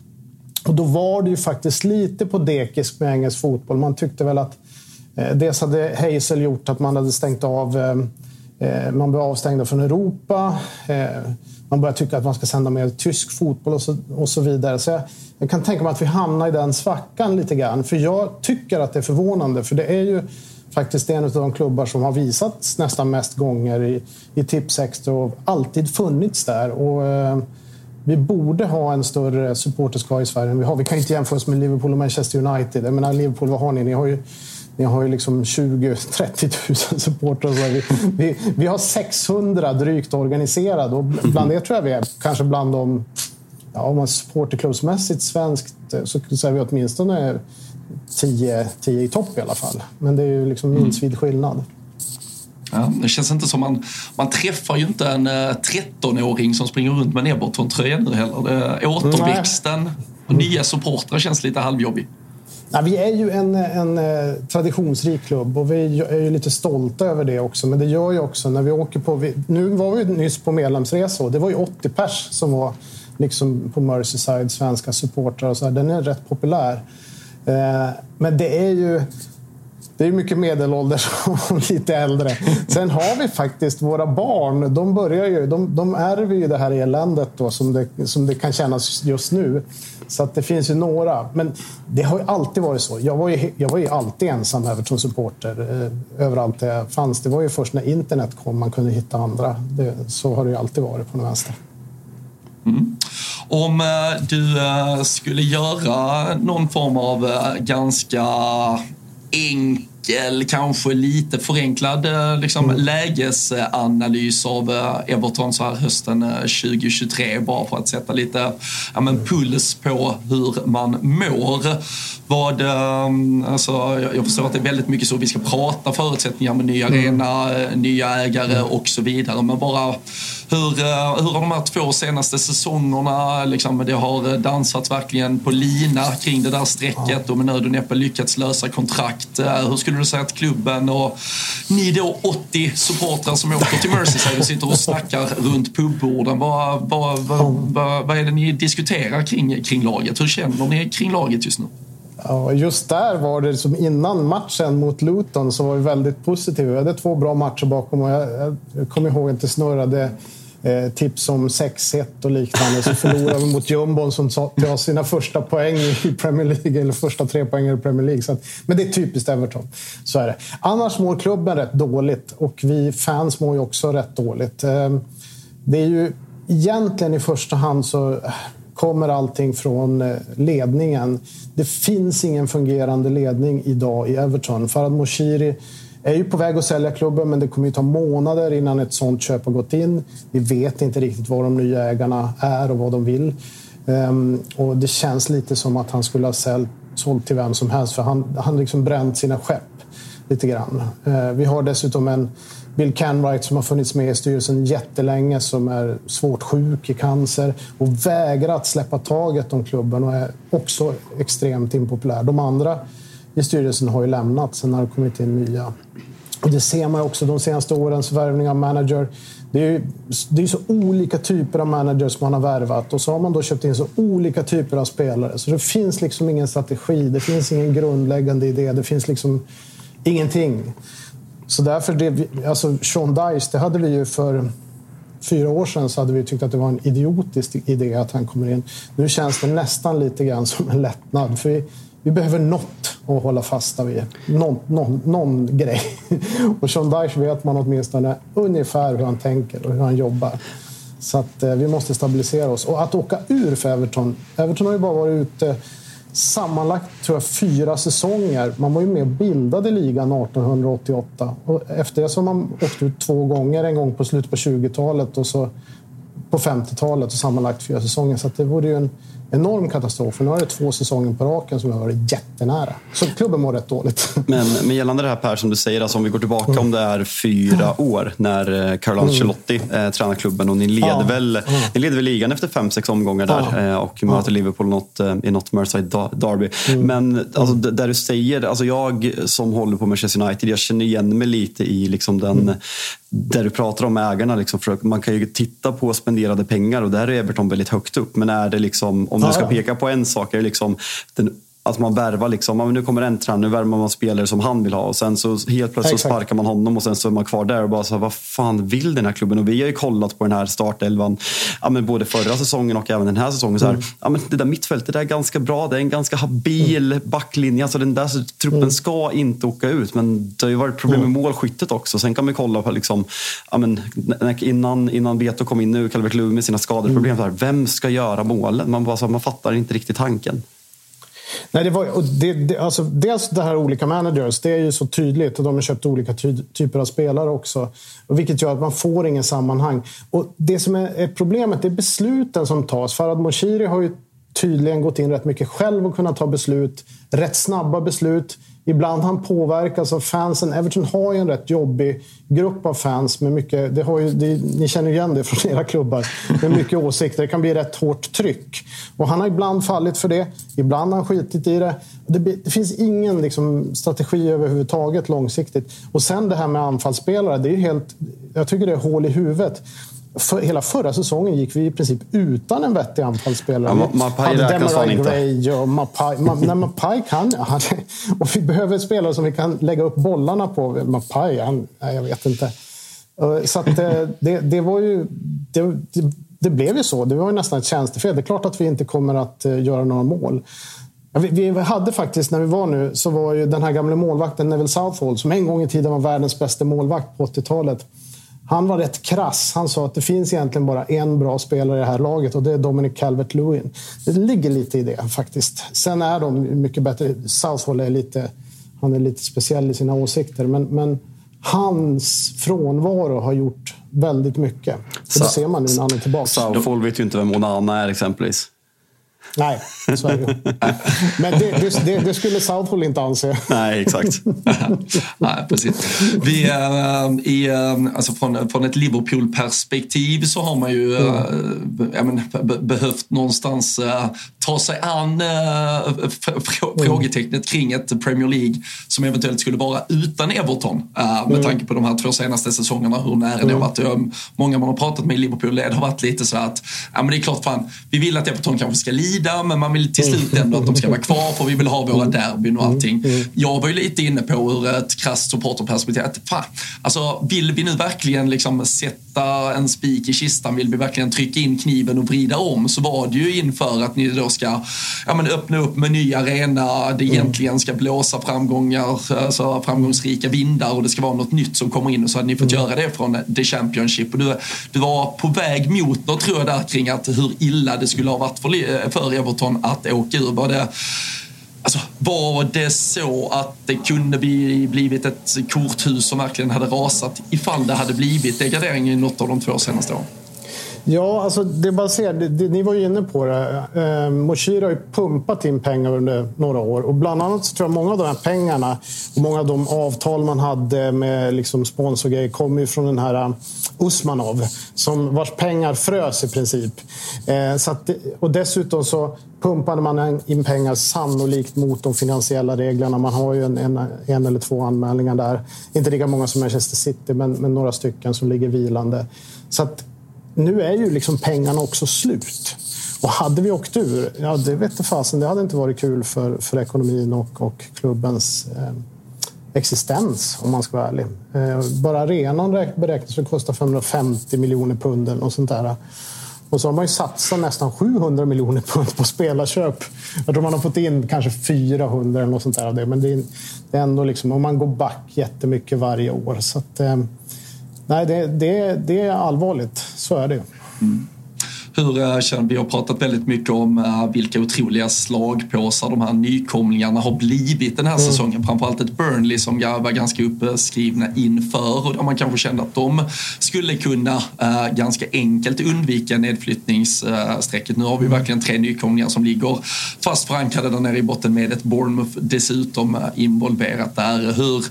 Och då var det ju faktiskt lite på dekis med engelsk fotboll. Man tyckte väl att eh, dels hade Hazel gjort att man hade stängt av eh Eh, man blev avstängda från Europa. Eh, man börjar tycka att man ska sända mer tysk fotboll och så, och så vidare. Så jag, jag, kan tänka mig att vi hamnar i den svackan lite grann. För jag tycker att det är förvånande, för det är ju faktiskt en av de klubbar som har visats nästan mest gånger i, i Tipsextra och alltid funnits där. Och, eh, vi borde ha en större supporterskara i Sverige än vi har. Vi kan inte jämföra oss med Liverpool och Manchester United. Jag menar, Liverpool, vad har ni? Ni har ju ni har ju liksom 20-30 000 supportrar. Vi, vi, vi, har 600 drygt organiserade och bland det tror jag vi är kanske bland de... Ja, om man supporterklubbsmässigt svenskt så, så är vi åtminstone 10, 10 i topp i alla fall. Men det är ju liksom mm. milsvid skillnad. Ja, det känns inte som man... Man träffar ju inte en 13-åring eh, som springer runt med en Everton-tröja nu heller. Återväxten och nya supportrar känns lite halvjobbig. Ja, vi är ju en, en eh, traditionsrik klubb och vi är ju lite stolta över det också. Men det gör ju också när vi åker på... Vi, nu var vi nyss på medlemsresa och det var ju 80 pers som var liksom på Merseyside, svenska supportrar och så här. Den är rätt populär. Eh, men det är ju det är mycket medelålders och lite äldre. Sen har vi faktiskt våra barn. De, börjar ju, de, de ärver ju det här eländet då, som, det, som det kan kännas just nu. Så att det finns ju några. Men det har ju alltid varit så. Jag var ju, jag var ju alltid ensam Everton-supporter eh, överallt där jag fanns. Det var ju först när internet kom man kunde hitta andra. Det, så har det ju alltid varit på den vänster. Mm. Om eh, du eh, skulle göra någon form av eh, ganska enkel enkel, kanske lite förenklad eh, liksom, mm. lägesanalys av eh, Everton så här hösten 2023 eh, bara för att sätta lite ja, men puls på hur man mår. Vad, alltså, jag förstår att det är väldigt mycket så vi ska prata förutsättningar med ny mm. arena, mm. nya ägare och så vidare. Men bara hur, hur har de här två senaste säsongerna, liksom, det har dansats verkligen på lina kring det där strecket och med nöd och näppe lyckats lösa kontrakt. Hur skulle du säga att klubben och ni då 80 supportrar som åker till Merseyside och sitter och snackar runt pubborden. Vad, vad, vad, vad, vad är det ni diskuterar kring, kring laget? Hur känner ni kring laget just nu? Ja, just där var det som innan matchen mot Luton så var vi väldigt positiva. Vi hade två bra matcher bakom och jag, jag kommer ihåg att det snurrade eh, tips om 6-1 och liknande. Så förlorade vi mot jumbon som tar sina första poäng i Premier League, eller första tre poäng i Premier League. Så att, men det är typiskt Everton. Så är det. Annars mår klubben rätt dåligt och vi fans mår ju också rätt dåligt. Eh, det är ju egentligen i första hand så eh, kommer allting från eh, ledningen. Det finns ingen fungerande ledning idag i Everton. Farad Moshiri är ju på väg att sälja klubben, men det kommer ju ta månader innan ett sånt köp har gått in. Vi vet inte riktigt vad de nya ägarna är och vad de vill. Um, och det känns lite som att han skulle ha sålt, sålt till vem som helst, för han har liksom bränt sina skepp lite grann. Uh, vi har dessutom en Bill Canwright som har funnits med i styrelsen jättelänge, som är svårt sjuk i cancer och vägrar att släppa taget om klubben och är också extremt impopulär. De andra i styrelsen har ju lämnat. Sen har det kommit in nya. Och det ser man också de senaste årens värvning av manager. Det är ju det är så olika typer av managers man har värvat och så har man då köpt in så olika typer av spelare. Så det finns liksom ingen strategi, det finns ingen grundläggande idé, det finns liksom ingenting. Så därför, det, alltså Sean Dice, det hade vi ju för fyra år sedan så hade vi tyckt att det var en idiotisk idé att han kommer in. Nu känns det nästan lite grann som en lättnad. För vi, vi behöver något att hålla fasta vid. Någon, någon, någon grej. Och Sean Dyche vet man åtminstone ungefär hur han tänker och hur han jobbar. Så att, eh, vi måste stabilisera oss. Och att åka ur för Everton. Everton har ju bara varit ute sammanlagt tror jag, fyra säsonger. Man var ju med och bildade ligan 1888. Och efter det så har man åkt ut två gånger. En gång på slutet på 20-talet och så på 50-talet och sammanlagt fyra säsonger. Så det vore ju en enorm katastrof. nu är det två säsonger på raken som har varit jättenära. Så klubben mår rätt dåligt. Men, men gällande det här Per, som du säger, alltså om vi går tillbaka mm. om det är fyra år när eh, Carlo mm. Ancelotti mm. eh, tränar klubben och ni leder, ja. väl, mm. ni leder väl ligan efter fem, sex omgångar där ja. eh, och möter. Liverpool något, eh, i något Merseyside Derby. Mm. Men alltså, mm. där du säger, alltså jag som håller på Manchester United, jag känner igen mig lite i liksom den. Där du pratar om ägarna. Liksom, för man kan ju titta på spenderade pengar och där är Everton väldigt högt upp. Men är det liksom, om du ska peka på en sak, är det liksom den att man värvar liksom, nu kommer en tränare, nu värvar man spelare som han vill ha och sen så helt plötsligt Exakt. sparkar man honom och sen så är man kvar där och bara så här, vad fan vill den här klubben? Och vi har ju kollat på den här startelvan, ja, men både förra säsongen och även den här säsongen. Så här, mm. ja, men det där mittfältet är ganska bra, det är en ganska habil mm. backlinje. Alltså den där så, truppen mm. ska inte åka ut, men det har ju varit problem med mm. målskyttet också. Sen kan man kolla på, liksom, ja, men, innan, innan Beto kom in nu, Calvert Lewin med sina skadeproblem, mm. så här, vem ska göra målen? Man, bara, så här, man fattar inte riktigt tanken. Nej, det var, och det, det, alltså, dels det här olika managers, det är ju så tydligt. Och de har köpt olika ty typer av spelare också. Och vilket gör att man får ingen sammanhang. Och Det som är, är problemet är besluten som tas. Farad Moshiri har ju tydligen gått in rätt mycket själv och kunnat ta beslut. Rätt snabba beslut. Ibland han påverkas av fansen. Everton har ju en rätt jobbig grupp av fans. Med mycket, det har ju, det, ni känner igen det från era klubbar. Med mycket åsikter. Det kan bli rätt hårt tryck. Och han har ibland fallit för det. Ibland har han skitit i det. Det, det finns ingen liksom, strategi överhuvudtaget långsiktigt. Och sen det här med anfallsspelare. Det är helt, jag tycker det är hål i huvudet för hela förra säsongen gick vi i princip utan en vettig anfallsspelare. Ja, Mapai räknas fan inte. Och Mapai, Ma, nej, Mapai kan... Han, och vi behöver spelare som vi kan lägga upp bollarna på. Mapai, han, nej, jag vet inte. Så att, eh, det, det var ju... Det, det, det, blev ju så. Det var ju nästan ett tjänstefel. det är klart att vi inte kommer att eh, göra några mål. Vi, vi, hade faktiskt, när vi var nu, så var ju den här gamla målvakten Neville Southall, som en gång i tiden var världens bästa målvakt på 80-talet. Han var rätt krass. Han sa att det finns egentligen bara en bra spelare i det här laget och det är Dominic Calvert-Lewin. Det ligger lite i det faktiskt. Sen är de mycket bättre. Southall är lite, han är lite speciell i sina åsikter, men, men hans frånvaro har gjort väldigt mycket. Och det ser man nu när han är tillbaka. Southall vet ju inte vem Onana är exempelvis. Nej, så är det Men det, det, det, skulle Southall inte anse. Nej, exakt. Nej, precis. Vi, äh, i, äh, alltså från, från ett Liverpool-perspektiv så har man ju mm. äh, men, behövt någonstans äh, ta sig an äh, frågetecknet kring ett Premier League som eventuellt skulle vara utan Everton. Äh, med mm. tanke på de här två senaste säsongerna, hur nära mm. det har varit. Många man har pratat med i Liverpool, det har varit lite så att ja, men det är klart, fan, vi vill att Everton kanske ska lida, men man vill till slut ändå att de ska vara kvar för vi vill ha våra derbyn och allting. Jag var ju lite inne på ur ett krasst supporterperspektiv att fan, alltså vill vi nu verkligen liksom sätta en spik i kistan, vill vi verkligen trycka in kniven och vrida om så var det ju inför att ni då ska ja, men öppna upp med ny arena, det egentligen ska blåsa framgångar, alltså framgångsrika vindar och det ska vara något nytt som kommer in och så hade ni fått göra det från The Championship. Och du, du var på väg mot något tror jag där kring att hur illa det skulle ha varit för, för Everton att åka ur. Var det, Alltså, var det så att det kunde bli, blivit ett korthus som verkligen hade rasat ifall det hade blivit degradering i något av de två senaste åren? Ja, alltså det är bara att se, det, det, ni var ju inne på det. Eh, Moshira har ju pumpat in pengar under några år och bland annat så tror jag många av de här pengarna och många av de avtal man hade med liksom sponsorgrejer kommer ju från den här Usmanov som vars pengar frös i princip. Eh, så att, och dessutom så pumpade man in pengar sannolikt mot de finansiella reglerna. Man har ju en, en, en eller två anmälningar där. Inte lika många som Manchester City, men, men några stycken som ligger vilande. Så att nu är ju liksom pengarna också slut. Och hade vi åkt ur, ja det vet fasen, det hade inte varit kul för, för ekonomin och, och klubbens eh, existens om man ska vara ärlig. Eh, bara arenan beräknas att kosta 550 miljoner pund och sånt där. Och så har man ju satsat nästan 700 miljoner pund på spelarköp. Jag tror man har fått in kanske 400 eller något sånt där av det. Men det är, ändå liksom, och man går back jättemycket varje år. Så att, eh, nej, det, det, det är allvarligt. Så är det. Mm hur, eh, vi har pratat väldigt mycket om eh, vilka otroliga slagpåsar de här nykomlingarna har blivit den här mm. säsongen. Framförallt ett Burnley som var ganska uppskrivna inför och där man kanske kände att de skulle kunna äh, ganska enkelt undvika nedflyttningsstrecket. Nu har vi mm. verkligen tre nykomlingar som ligger fast förankrade där nere i botten med ett Bournemouth dessutom involverat där. Hur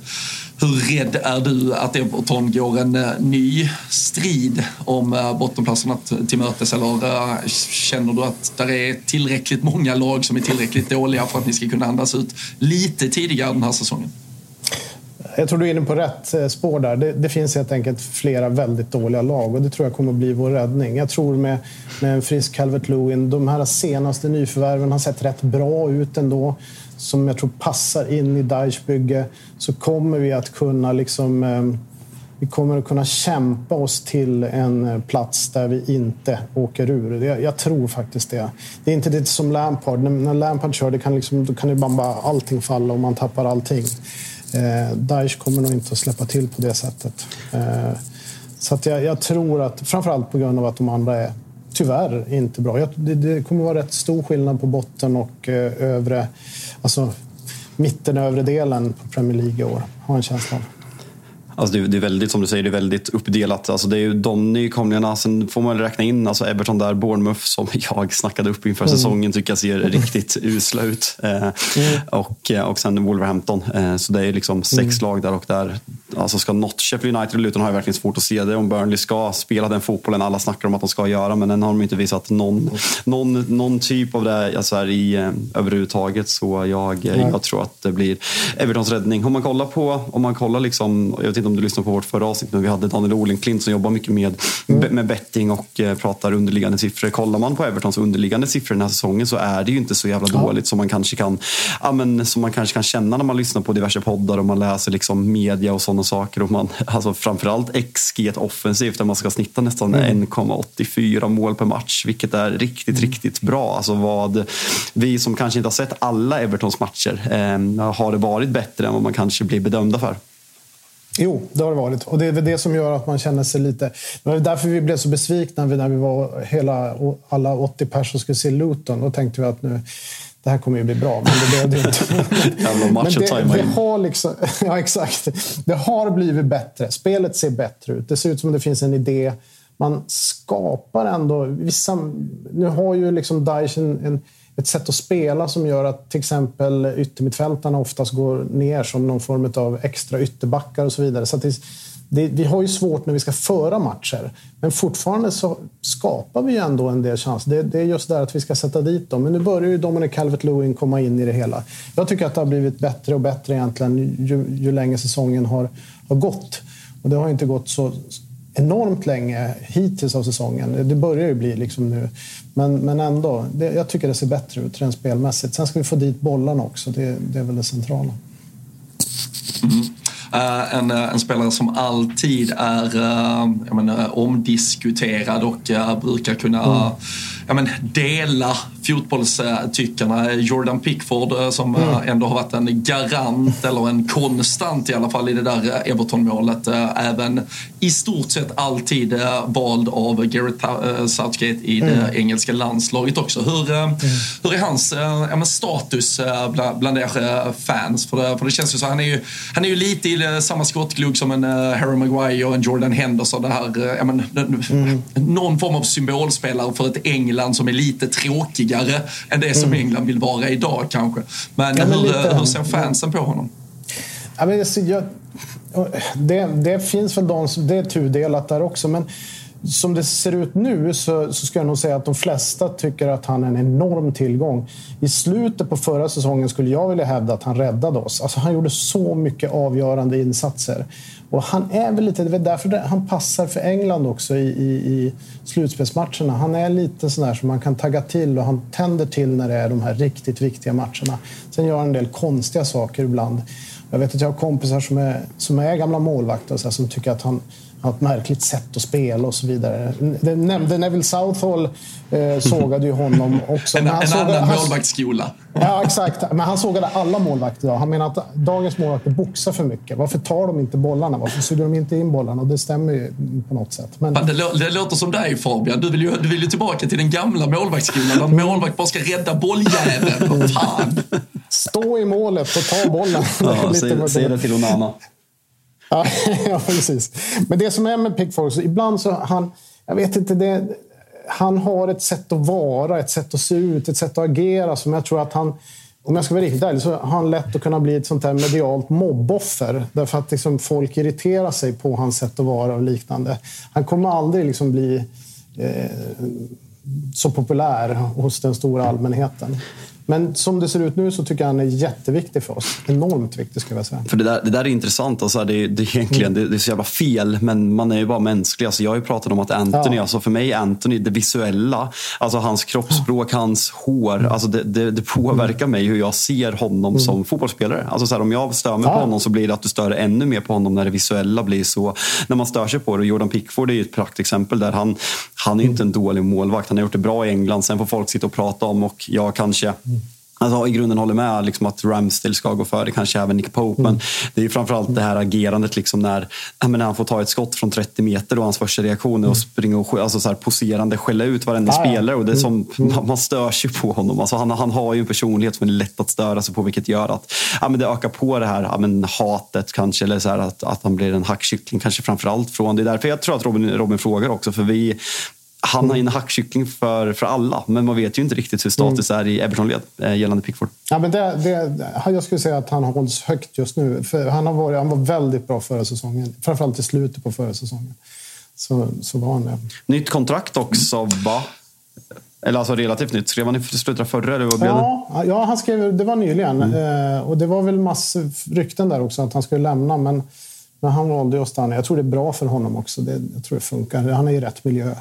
hur rädd är du att Everton går en eh, ny strid om eh, bottenplatserna till mötes eller eh, känner du att det är tillräckligt många lag som är tillräckligt dåliga för att ni ska kunna andas ut lite tidigare den här säsongen? Jag tror du är inne på rätt spår där. Det, det, finns helt enkelt flera väldigt dåliga lag och det tror jag kommer att bli vår räddning. Jag tror med, med en frisk Calvert Lewin, de här senaste nyförvärven har sett rätt bra ut ändå som jag tror passar in i Daesh bygge så kommer vi att kunna liksom, eh, vi kommer att kunna kämpa oss till en eh, plats där vi inte åker ur. Jag, tror faktiskt det. Det är inte det som Lampard. När Lampard kör, det kan liksom, då kan det bara allting falla och man tappar allting. Eh, Daesh kommer nog inte att släppa till på det sättet. Eh, så att jag, jag, tror att, framförallt på grund av att de andra är tyvärr inte bra. Jag, det, det, kommer vara rätt stor skillnad på botten och eh, övre alltså, mitten övre delen på Premier League i år, har en känsla av. Alltså det, är väldigt, som du säger, det är väldigt uppdelat. Alltså det är ju de nykomlingarna, sen får man räkna in alltså Everton där, Bournemouth som jag snackade upp inför mm. säsongen tycker jag ser riktigt usla ut. Eh, mm. och, eh, och sen Wolverhampton. Eh, så det är liksom sex mm. lag där och där. Alltså ska något, Sheffield United och Luton har jag verkligen svårt att se det. Om Burnley ska spela den fotbollen alla snackar om att de ska göra, men än har de inte visat någon, någon, nån typ av det alltså här i, eh, överhuvudtaget. Så jag, jag tror att det blir Evertons räddning. Om man kollar på, om man kollar liksom, jag vet inte om du lyssnar på vårt förra avsnitt, men vi hade Daniel Olenklint som jobbar mycket med, Mm. med betting och eh, pratar underliggande siffror. Kollar man på Evertons underliggande siffror den här säsongen så är det ju inte så jävla dåligt som man kanske kan, ja, men, som man kanske kan känna när man lyssnar på diverse poddar och man läser liksom media och sådana saker. Och man, alltså framförallt XG offensivt där man ska snitta nästan Mm. 1,84 mål per match, vilket är riktigt, Mm. riktigt bra. Alltså vad vi som kanske inte har sett alla Evertons matcher eh, har det varit bättre än vad man kanske blir bedömda för. Jo, det har det varit. Och det är väl det som gör att man känner sig lite... Det var därför vi blev så besvikna när vi var hela, alla 80 personer skulle se Luton. Då tänkte vi att nu, det här kommer ju bli bra, men det blev det inte. Men att det, det har liksom, ja, exakt. Det har blivit bättre. Spelet ser bättre ut. Det ser ut som det finns en idé. Man skapar ändå... Vissa, nu har ju liksom Daesh en, en, ett sätt att spela som gör att till exempel yttermittfältarna oftast går ner som någon form av extra ytterbackar och så vidare. Så att det, det, vi har ju svårt när vi ska föra matcher. Men fortfarande så skapar vi ju ändå en del chanser. Det, det är just där att vi ska sätta dit dem. Men nu börjar ju Dominic Calvert-Lewin komma in i det hela. Jag tycker att det har blivit bättre och bättre egentligen ju, ju längre säsongen har, har gått. Och det har inte gått så enormt länge hittills av säsongen. Det börjar ju bli liksom nu. Men, men ändå, det, jag tycker det ser bättre ut rent spelmässigt. Sen ska vi få dit bollarna också. Det, det är väl det centrala. Eh, en, eh, en spelare som alltid är uh, menar, omdiskuterad och uh, brukar kunna uh, jag menar, dela fotbollstyckarna. Jordan Pickford uh, som uh, ändå har varit en garant eller en konstant i alla fall i det där uh, Everton-målet. Även i stort sett alltid vald av Gareth Southgate i Mm. det engelska landslaget också. Hur, uh, hur är hans ja, men status bland, bland er fans? För det, för det känns ju så, han är ju, han är ju lite i samma skottglugg som en Harry Maguire och en Jordan Henderson. Det här, ja, men, Mm. Någon form av symbolspelare för ett England som är lite tråkigare än det som England vill vara idag kanske. Men, Mm. Ja, men hur, lite hur ser fansen på honom? Ja, men det, jag, det, det finns väl de som, det är tudelat där också. Men som det ser ut nu så, så ska jag nog säga att de flesta tycker att han är en enorm tillgång. I slutet på förra säsongen skulle jag vilja hävda att han räddade oss. Alltså han gjorde så mycket avgörande insatser. Och han är väl lite, det är därför han passar för England också i, i, i slutspelsmatcherna. Han är lite sån där som man kan tagga till och han tänder till när det är de här riktigt viktiga matcherna. Sen gör han en del konstiga saker ibland. Jag vet att jag har kompisar som är, som är gamla målvakter och så här, som tycker att han har ett märkligt sätt att spela och så vidare. Det nämnde Neville Southall eh, sågade ju honom också. En, en sågade- annan målvaktsskola. Ja, exakt. Men han sågade alla målvakter idag. Han menar att dagens målvakter boxar för mycket. Varför tar de inte bollarna? Varför suger de inte in bollarna? Och det stämmer ju på något sätt. Men, Det, lå- det låter som dig Fabian. Du vill, ju, du vill ju tillbaka till den gamla målvaktsskolan där en målvakt bara ska rädda bolljäveln. Fan. stå i målet och ta bollen. Ja, lite säg, vad- säg det till Onana. Ja, ja, precis. Men det som är med Pickford, så ibland så han... Jag vet inte, det, han har ett sätt att vara, ett sätt att se ut, ett sätt att agera som jag tror att han... Om jag ska vara riktigt ärlig så har han lätt att kunna bli ett sånt här medialt mobboffer. Därför att liksom folk irriterar sig på hans sätt att vara och liknande. Han kommer aldrig liksom bli eh, så populär hos den stora allmänheten. Men som det ser ut nu så tycker jag han är jätteviktig för oss. Enormt viktig skulle jag säga. För det där, det där är intressant. Alltså, det, det, är egentligen, det, det är så jävla fel, men man är ju bara mänsklig. Alltså, jag har ju pratat om att Anthony, Ja. alltså, för mig är Anthony det visuella, alltså hans kroppsspråk, hans hår, alltså, det, det, det påverkar mig hur jag ser honom som fotbollsspelare. Alltså, så här, om jag stör mig på Ja. honom så blir det att du stör ännu mer på honom när det visuella blir så. När man stör sig på det. Och Jordan Pickford är ju ett praktexempel där han, han är inte en dålig målvakt. Han har gjort det bra i England. Sen får folk sitta och prata om och jag kanske Alltså, I grunden håller med liksom, att Ramsdale ska gå före, kanske även Nick Pope. Men det är ju framförallt det här agerandet liksom, när, när han får ta ett skott från 30 meter och hans första reaktion är att springa och alltså, så här, poserande skälla ut varenda ja. spelare. Och det som, man, man stör sig på honom. Alltså, han, han har ju en personlighet som är lätt att störa sig på vilket gör att ja, men det ökar på det här ja, men hatet kanske. Eller så här, att, att han blir en hackkyckling kanske framförallt från. Det är därför jag tror att Robin, Robin frågar också. För vi han har ju en hackkyckling för, för alla, men man vet ju inte riktigt hur status är i Everton-led eh, gällande Pickford. Ja, men det, det, jag skulle säga att han hålls högt just nu. Han, har varit, han var väldigt bra förra säsongen. Framförallt i slutet på förra säsongen. Så, så var han det. Nytt kontrakt också, va? Eller alltså relativt nytt. Skrev han i slutet av förra, eller vad blev det? Ja, ja, han skrev, det var nyligen. Eh, och det var väl massor rykten där också att han skulle lämna. Men Men han valde att stanna. Jag tror det är bra för honom också. Det, jag tror det funkar. Han är i rätt miljö.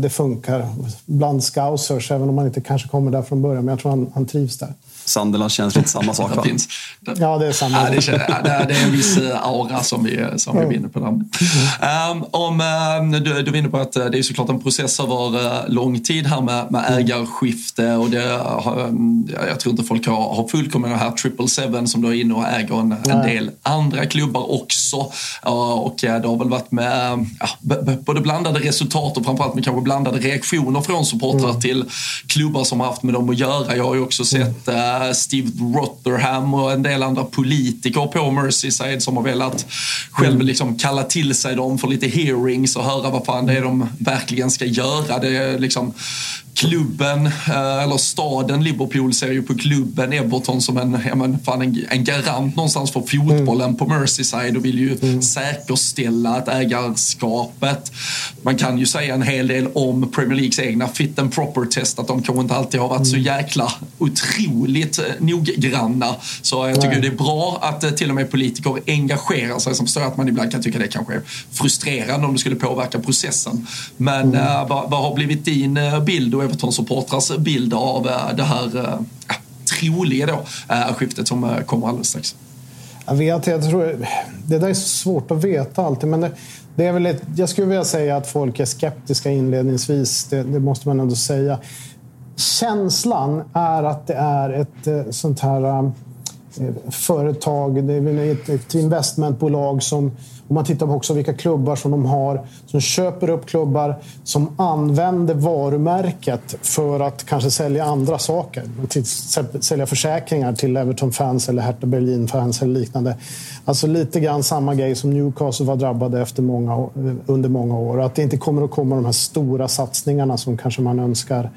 Det funkar. Bland scousers, även om man inte kanske kommer där från början. Men jag tror han, han trivs där. Sunderland känns lite samma sak va? finns. Ja, det är samma. Ja, det, är, det är en viss eh, aura som vi, som vi är inne på där. Um, om, um, du, du är inne på att eh, det är såklart en process över lång tid här med, med Mm. ägarskifte och det, um, jag tror inte folk har, har fullkommen det här triple seven som du är inne och äger en, en del andra klubbar också. Uh, och det har väl varit med ja, både blandade resultat och framförallt med kanske blandade reaktioner från supportrar Mm. till klubbar som har haft med dem att göra. Jag har ju också sett Steve Rotherham och en del andra politiker på Merseyside som har velat själv liksom kalla till sig dem för lite hearings och höra vad fan det är de verkligen ska göra. Det är liksom klubben, eh, eller staden Liverpool ser ju på klubben Everton som en, ja, men, fan en, en garant någonstans för fotbollen på Merseyside och vill ju säkerställa att ägarskapet, man kan ju säga en hel del om Premier Leagues egna fit and proper test, att de kanske inte alltid har varit så jäkla otroligt eh, noggranna. Så jag tycker Nej. det är bra att eh, till och med politiker engagerar sig. Som förstår att man ibland kan tycka det kanske är frustrerande om det skulle påverka processen. Men eh, vad, vad har blivit din bild och Everton-supportrars bild av eh, det här eh, ja, troliga då, eh, skiftet som eh, kommer alldeles strax? Jag vet, jag tror, det där är så svårt att veta alltid. Men det, det är väl ett, jag skulle vilja säga att folk är skeptiska inledningsvis. Det, det måste man ändå säga. Känslan är att det är ett eh, sånt här eh, företag, det är väl ett, investmentbolag som, om man tittar på också vilka klubbar som de har, som köper upp klubbar, som använder varumärket för att kanske sälja andra saker. Till Sälja försäkringar till Everton-fans eller Hertha Berlin-fans eller liknande. Alltså lite grann samma grej som Newcastle var drabbade efter många, under många år. Att det inte kommer att komma de här stora satsningarna som kanske man önskar.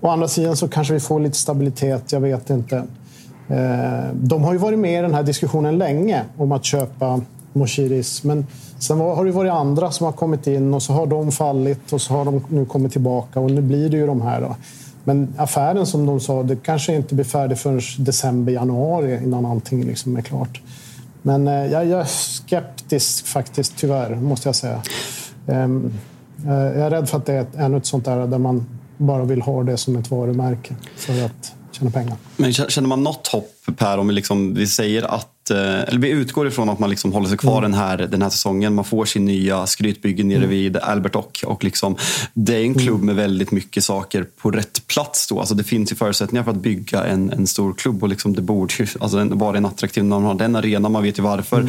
Å andra sidan så kanske vi får lite stabilitet, jag vet inte. Eh, de har ju varit med i den här diskussionen länge om att köpa Moshiris. Men sen har det varit andra som har kommit in och så har de fallit och så har de nu kommit tillbaka och nu blir det ju de här. Då. Men affären som de sa, det kanske inte blir färdig förrän december, januari innan allting liksom är klart. Men eh, jag, är skeptisk faktiskt, tyvärr, måste jag säga. Ehm, eh, jag är rädd för att det är ännu ett sånt där där man bara vill ha det som ett varumärke för att tjäna pengar. Men känner man något hopp Per om vi, liksom, vi säger att, eh, eller vi utgår ifrån att man liksom håller sig kvar den, här, den här säsongen. Man får sin nya skrytbygge nere vid Albert Ock. Och liksom, det är en klubb med väldigt mycket saker på rätt plats. Då. Alltså det finns ju förutsättningar för att bygga en, en stor klubb och liksom det borde ju alltså vara en attraktiv när man har den arenan. Man vet ju varför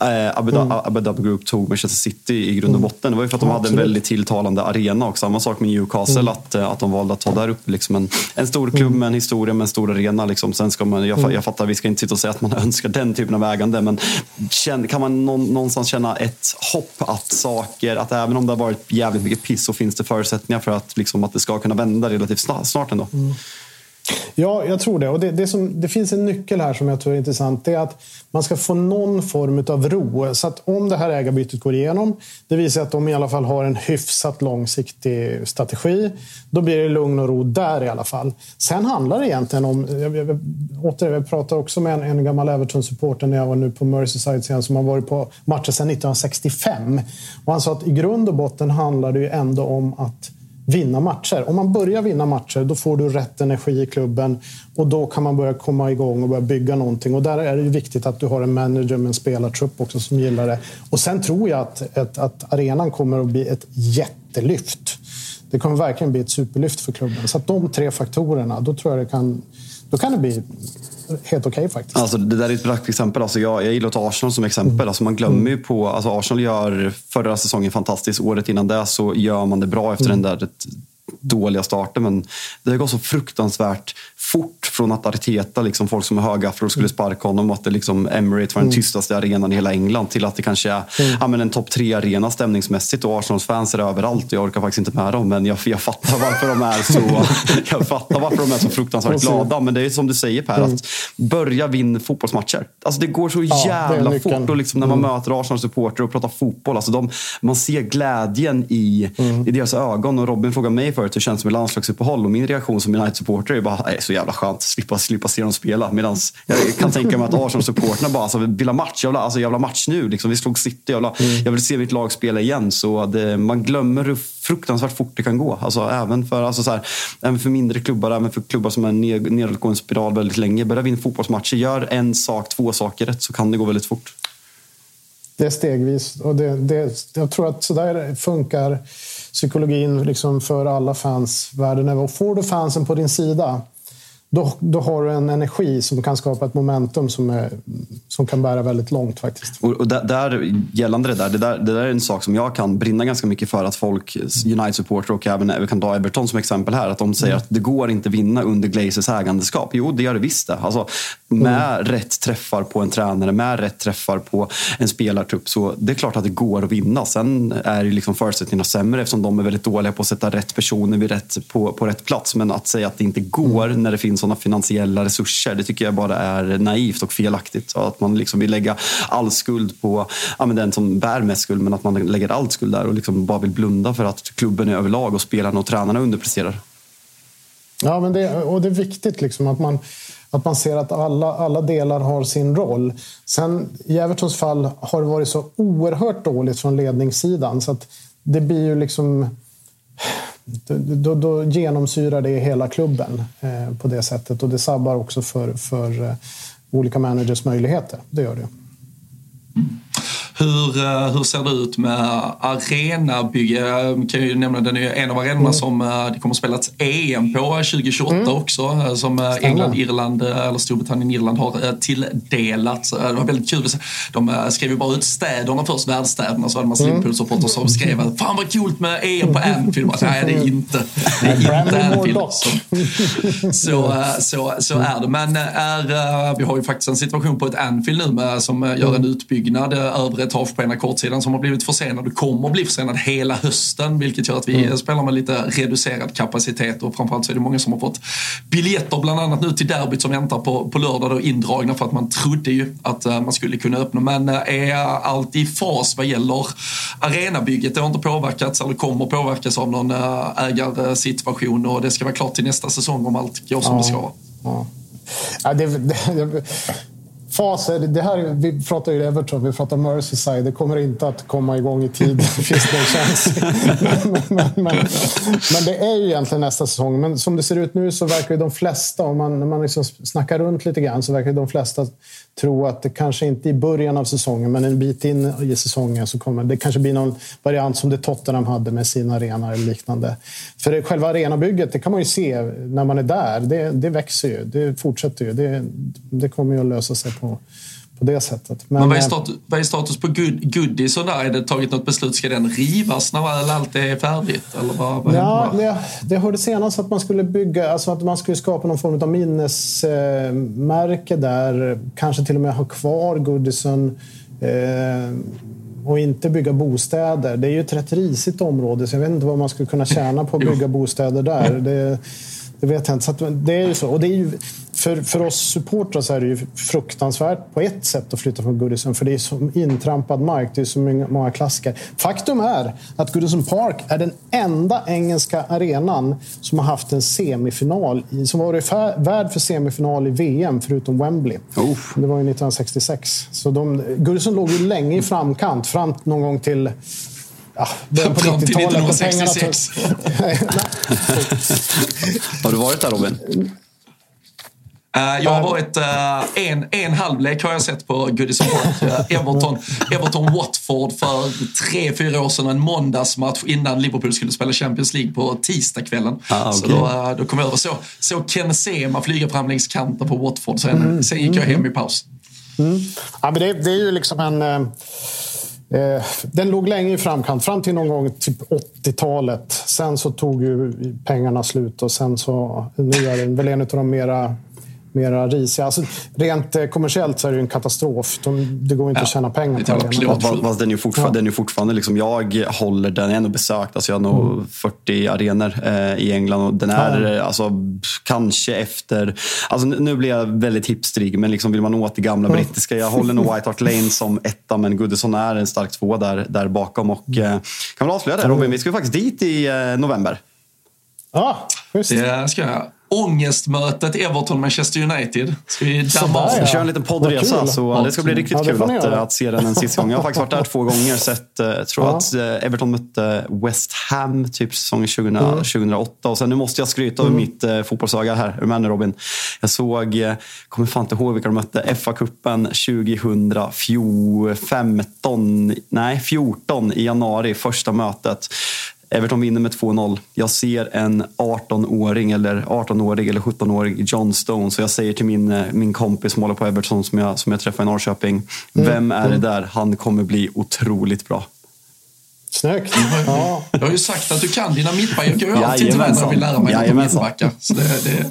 eh, Abu, Dhabi Group tog Manchester City i grund och botten. Det var ju för att de hade en väldigt tilltalande arena. Och samma sak med Newcastle, att, eh, att de valde att ta där uppe. Liksom en, en stor klubb med en historia med en stor arena. Liksom. Sen ska man, jag, jag fattar, vi ska inte sitta och säga att man önskar den typen av ägande. Men kan man någonstans känna ett hopp att saker, att även om det har varit jävligt mycket piss så finns det förutsättningar för att, liksom, att det ska kunna vända relativt snart, ändå. Mm. Ja, jag tror det. Och det, det, som, det finns en nyckel här som jag tror är intressant. Det är att man ska få någon form av ro. Så att om det här ägarbytet går igenom, det visar att de i alla fall har en hyfsat långsiktig strategi. Då blir det lugn och ro där i alla fall. Sen handlar det egentligen om... Jag, jag, återigen, jag pratade också med en, en gammal Everton-supporter när jag var nu på Merseyside sen, som har varit på matcher sedan 1965. Och han sa att i grund och botten handlar det ju ändå om att vinna matcher. Om man börjar vinna matcher, då får du rätt energi i klubben och då kan man börja komma igång och börja bygga någonting. Och där är det ju viktigt att du har en manager med en spelartrupp också som gillar det. Och sen tror jag att, att, att arenan kommer att bli ett jättelyft. Det kommer verkligen bli ett superlyft för klubben. Så att de tre faktorerna, då tror jag det kan, då kan det bli helt okej faktiskt. Alltså, det där är ett praktexempel. Alltså, jag, jag gillar att ta Arsenal som exempel. Alltså, man glömmer ju på... Alltså, Arsenal gör förra säsongen fantastiskt. Året innan det så gör man det bra efter den där dåliga starten. Men det har gått så fruktansvärt fort från att Arteta, liksom folk som är högafflor, skulle sparka honom och att det liksom Emirates var den tystaste arenan i hela England till att det kanske är ja, men en topp tre-arena stämningsmässigt och Arsenals fans är överallt. Jag orkar faktiskt inte med dem, men jag, jag fattar varför de är så jag fattar varför de är så fruktansvärt glada. Men det är som du säger Per, att börja vinna fotbollsmatcher. Alltså det går så är jävla fort och liksom när man möter Arsenal-supporter och pratar fotboll. Alltså de, man ser glädjen i, i deras ögon. Och Robin frågade mig förut hur det känns med landslagsuppehåll och min reaktion som United-supporter är bara, så jävla skönt. Slippa, slippa se dem spela. Medan jag kan tänka mig att Arsenal-supportrarna bara alltså, vill ha match. Vill, alltså, ha match nu. Liksom. Vi slog City. Ha, mm. jag vill se mitt lag spela igen. Så det, man glömmer hur fruktansvärt fort det kan gå. Alltså, även, för, alltså, så här, även för mindre klubbar, även för klubbar som är ned, nedåtgående spiral väldigt länge. Börja vinna fotbollsmatcher. Gör en sak, två saker rätt så kan det gå väldigt fort. Det är stegvis. Och det, det, jag tror att så där funkar psykologin liksom för alla fans världen över. Och får du fansen på din sida då, då har du en energi som kan skapa ett momentum som, är, som kan bära väldigt långt faktiskt. Och, och där, där, gällande det där, det där, det där är en sak som jag kan brinna ganska mycket för. Att folk, United-supportrar och även vi kan ta Everton som exempel här, att de säger mm. att det går inte vinna under Glazers ägandeskap. Jo, det gör det visst det. Alltså, med mm. rätt träffar på en tränare, med rätt träffar på en spelartrupp, så det är klart att det går att vinna. Sen är ju liksom förutsättningarna sämre eftersom de är väldigt dåliga på att sätta rätt personer vid rätt, på, på rätt plats. Men att säga att det inte går mm. när det finns sådana finansiella resurser. Det tycker jag bara är naivt och felaktigt. Så att man liksom vill lägga all skuld på ja, men den som bär mest skuld, men att man lägger all skuld där och liksom bara vill blunda för att klubben är överlag och spelarna och tränarna underpresterar. Ja, men det, och det är viktigt liksom att man att man ser att alla, alla delar har sin roll. Sen i Evertons fall har det varit så oerhört dåligt från ledningssidan så att det blir ju liksom då, då genomsyrar det hela klubben eh, på det sättet. Och det sabbar också för, för eh, olika managers möjligheter. Det gör det. Hur, eh, hur ser det ut med arenabygge? Jag kan ju nämna den är en av arenorna mm. som eh, det kommer att spelas EM på 2028 mm. också. Eh, som England, Irland eller Storbritannien, Irland har tilldelat. Det var väldigt kul. De skrev ju bara ut städerna först, världsstäderna. Så hade man mm. Liverpool-supportrar som skrev Fan vad coolt med EM på Anfield. Nej, det är inte. Det är inte Anfield. Så, så, så, så är det. Men är, vi har ju faktiskt en situation på ett Anfield nu med, som gör en utbyggnad över etage på ena kortsidan som har blivit försenad och kommer bli försenad hela hösten vilket gör att vi mm. spelar med lite reducerad kapacitet och framförallt så är det många som har fått biljetter bland annat nu till derbyt som väntar på, på lördag då indragna för att man trodde ju att uh, man skulle kunna öppna men uh, är allt i fas vad gäller arenabygget. Det har inte påverkats eller kommer påverkas av någon uh, ägarsituation och det ska vara klart till nästa säsong om allt går som ja. det ska. Ja. Ja, det, det, faser, det här, vi pratar ju Everton, vi pratar Merseyside. Det kommer inte att komma igång i tid. finns det chans. men, men, men, men, det är ju egentligen nästa säsong. Men som det ser ut nu så verkar ju de flesta, om man, när man liksom snackar runt lite grann, så verkar de flesta tro att det kanske inte i början av säsongen, men en bit in i säsongen så kommer det kanske bli någon variant som det Tottenham hade med sina arenor eller liknande. För det, själva arenabygget, det kan man ju se när man är där. Det, det växer ju, det fortsätter ju. Det, det kommer ju att lösa sig på, på det sättet. Men, Men vad, är eh, status, vad är status på good, goodies och där? Är det tagit något beslut? Ska den rivas när allt är färdigt? Eller vad, vad ja, det, det hörde senast att man skulle bygga, alltså att man skulle skapa någon form av minnesmärke där. Kanske till och med ha kvar goodiesen. Eh, och inte bygga bostäder. Det är ju ett rätt risigt område så jag vet inte vad man skulle kunna tjäna på att bygga bostäder där. Det, det vet jag inte. Så det är ju så. Och det är ju, för, för oss supportrar så är det ju fruktansvärt på ett sätt att flytta från Goodison. För det är så intrampad mark. Det är så många klassiker. Faktum är att Goodison Park är den enda engelska arenan som har haft en semifinal. Som varit värd för semifinal i VM, förutom Wembley. Oh. Det var ju 1966. Så de, Goodison låg ju länge i framkant. Fram någon gång till Ja, början på 90-talet. 1966. har du varit där Robin? Uh, jag har varit uh, en, en halvlek har jag sett på Goodison Park. Uh, Everton, Everton Watford för tre, fyra år sedan. En måndagsmatch innan Liverpool skulle spela Champions League på tisdagskvällen. Ah, okay. Så då, då kom jag över. Så, så Ken Sema flyga fram längs kanten på Watford. Sen, mm. sen gick jag hem i paus. Mm. Ja, men det, det, är ju liksom en... Eh, den låg länge i framkant, fram till någon gång typ 80-talet. Sen så tog ju pengarna slut och sen så nu är den väl en av de mera mera risiga. Alltså, rent eh, kommersiellt så är det en katastrof. De, det går inte ja, att tjäna pengar på den. Fast den är fortfarande, ja. den är fortfarande liksom, jag håller den, jag har ändå besökt, alltså jag har nog mm. 40 arenor eh, i England och den är ja. alltså, kanske efter, alltså nu blir jag väldigt hipstrig, men liksom vill man åt det gamla mm. brittiska. Jag håller nog White Hart Lane som etta, men Goodison är en stark två där, där bakom. Och, mm. eh, kan väl avslöja det Robin, vi ska faktiskt dit i eh, november. Ja, just. Det ska jag. Ångestmötet Everton-Manchester United. Ska vi damma? Vi kör en liten poddresa så det ska bli riktigt Ja, kul att, göra. att se den en sista gång. Jag har faktiskt varit där två gånger. Sett, eh, jag tror Ja. att eh, Everton mötte West Ham typ säsongen 2000, Mm. 2008. Och sen nu måste jag skryta över mitt eh, fotbollsöga här. Är du med nu Robin? Jag såg, eh, kommer fan inte ihåg vilka de mötte, FA-cupen 2015, nej 14 i januari, första mötet. Everton vinner med 2-0. Jag ser en 18-åring eller 18-årig eller 17-årig John Stones. Så jag säger till min, eh, min kompis som håller på Everton som jag, som jag träffade i Norrköping. Vem är det där? Han kommer bli otroligt bra. Snyggt. Ja. Jag har ju sagt att du kan dina mittbackar. Jag går ju alltid till när jag vill lära mig något om mittbackar. Så det, det,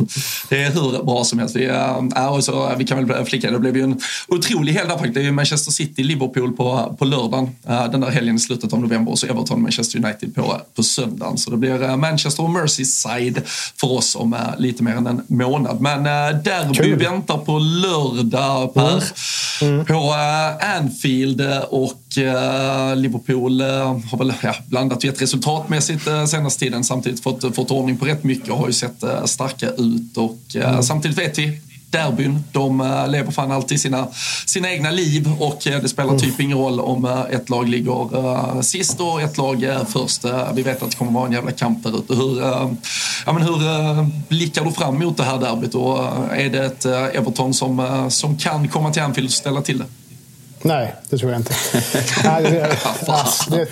det är hur bra som helst. Vi, äh, och så, vi kan väl flika, det blev ju en otrolig helg där faktiskt. Det är ju Manchester City-Liverpool på, på lördagen. äh, den där helgen i slutet av november. Och så Everton-Manchester United på, på söndagen. Så det blir äh, Manchester och Merseyside för oss om äh, lite mer än en månad. Men äh, derby Kul. väntar på lördag, Per. På äh, Anfield äh, och äh, Liverpool äh, har väl ja, blandat gett resultatmässigt äh, senaste tiden. Samtidigt fått, fått ordning på rätt mycket och har ju sett äh, starka ut. Och äh, samtidigt vet vi Derbyn, de äh, lever fan alltid sina, sina egna liv och äh, det spelar typ ingen roll om ett lag ligger sist och ett lag först. Vi vet att det kommer vara en jävla kamp där ute. Hur, ja, men hur blickar du fram mot det här derbyt och är det ett Everton som, som kan komma till Anfield och ställa till det? Nej, det tror jag inte. Nej, det, alltså, det,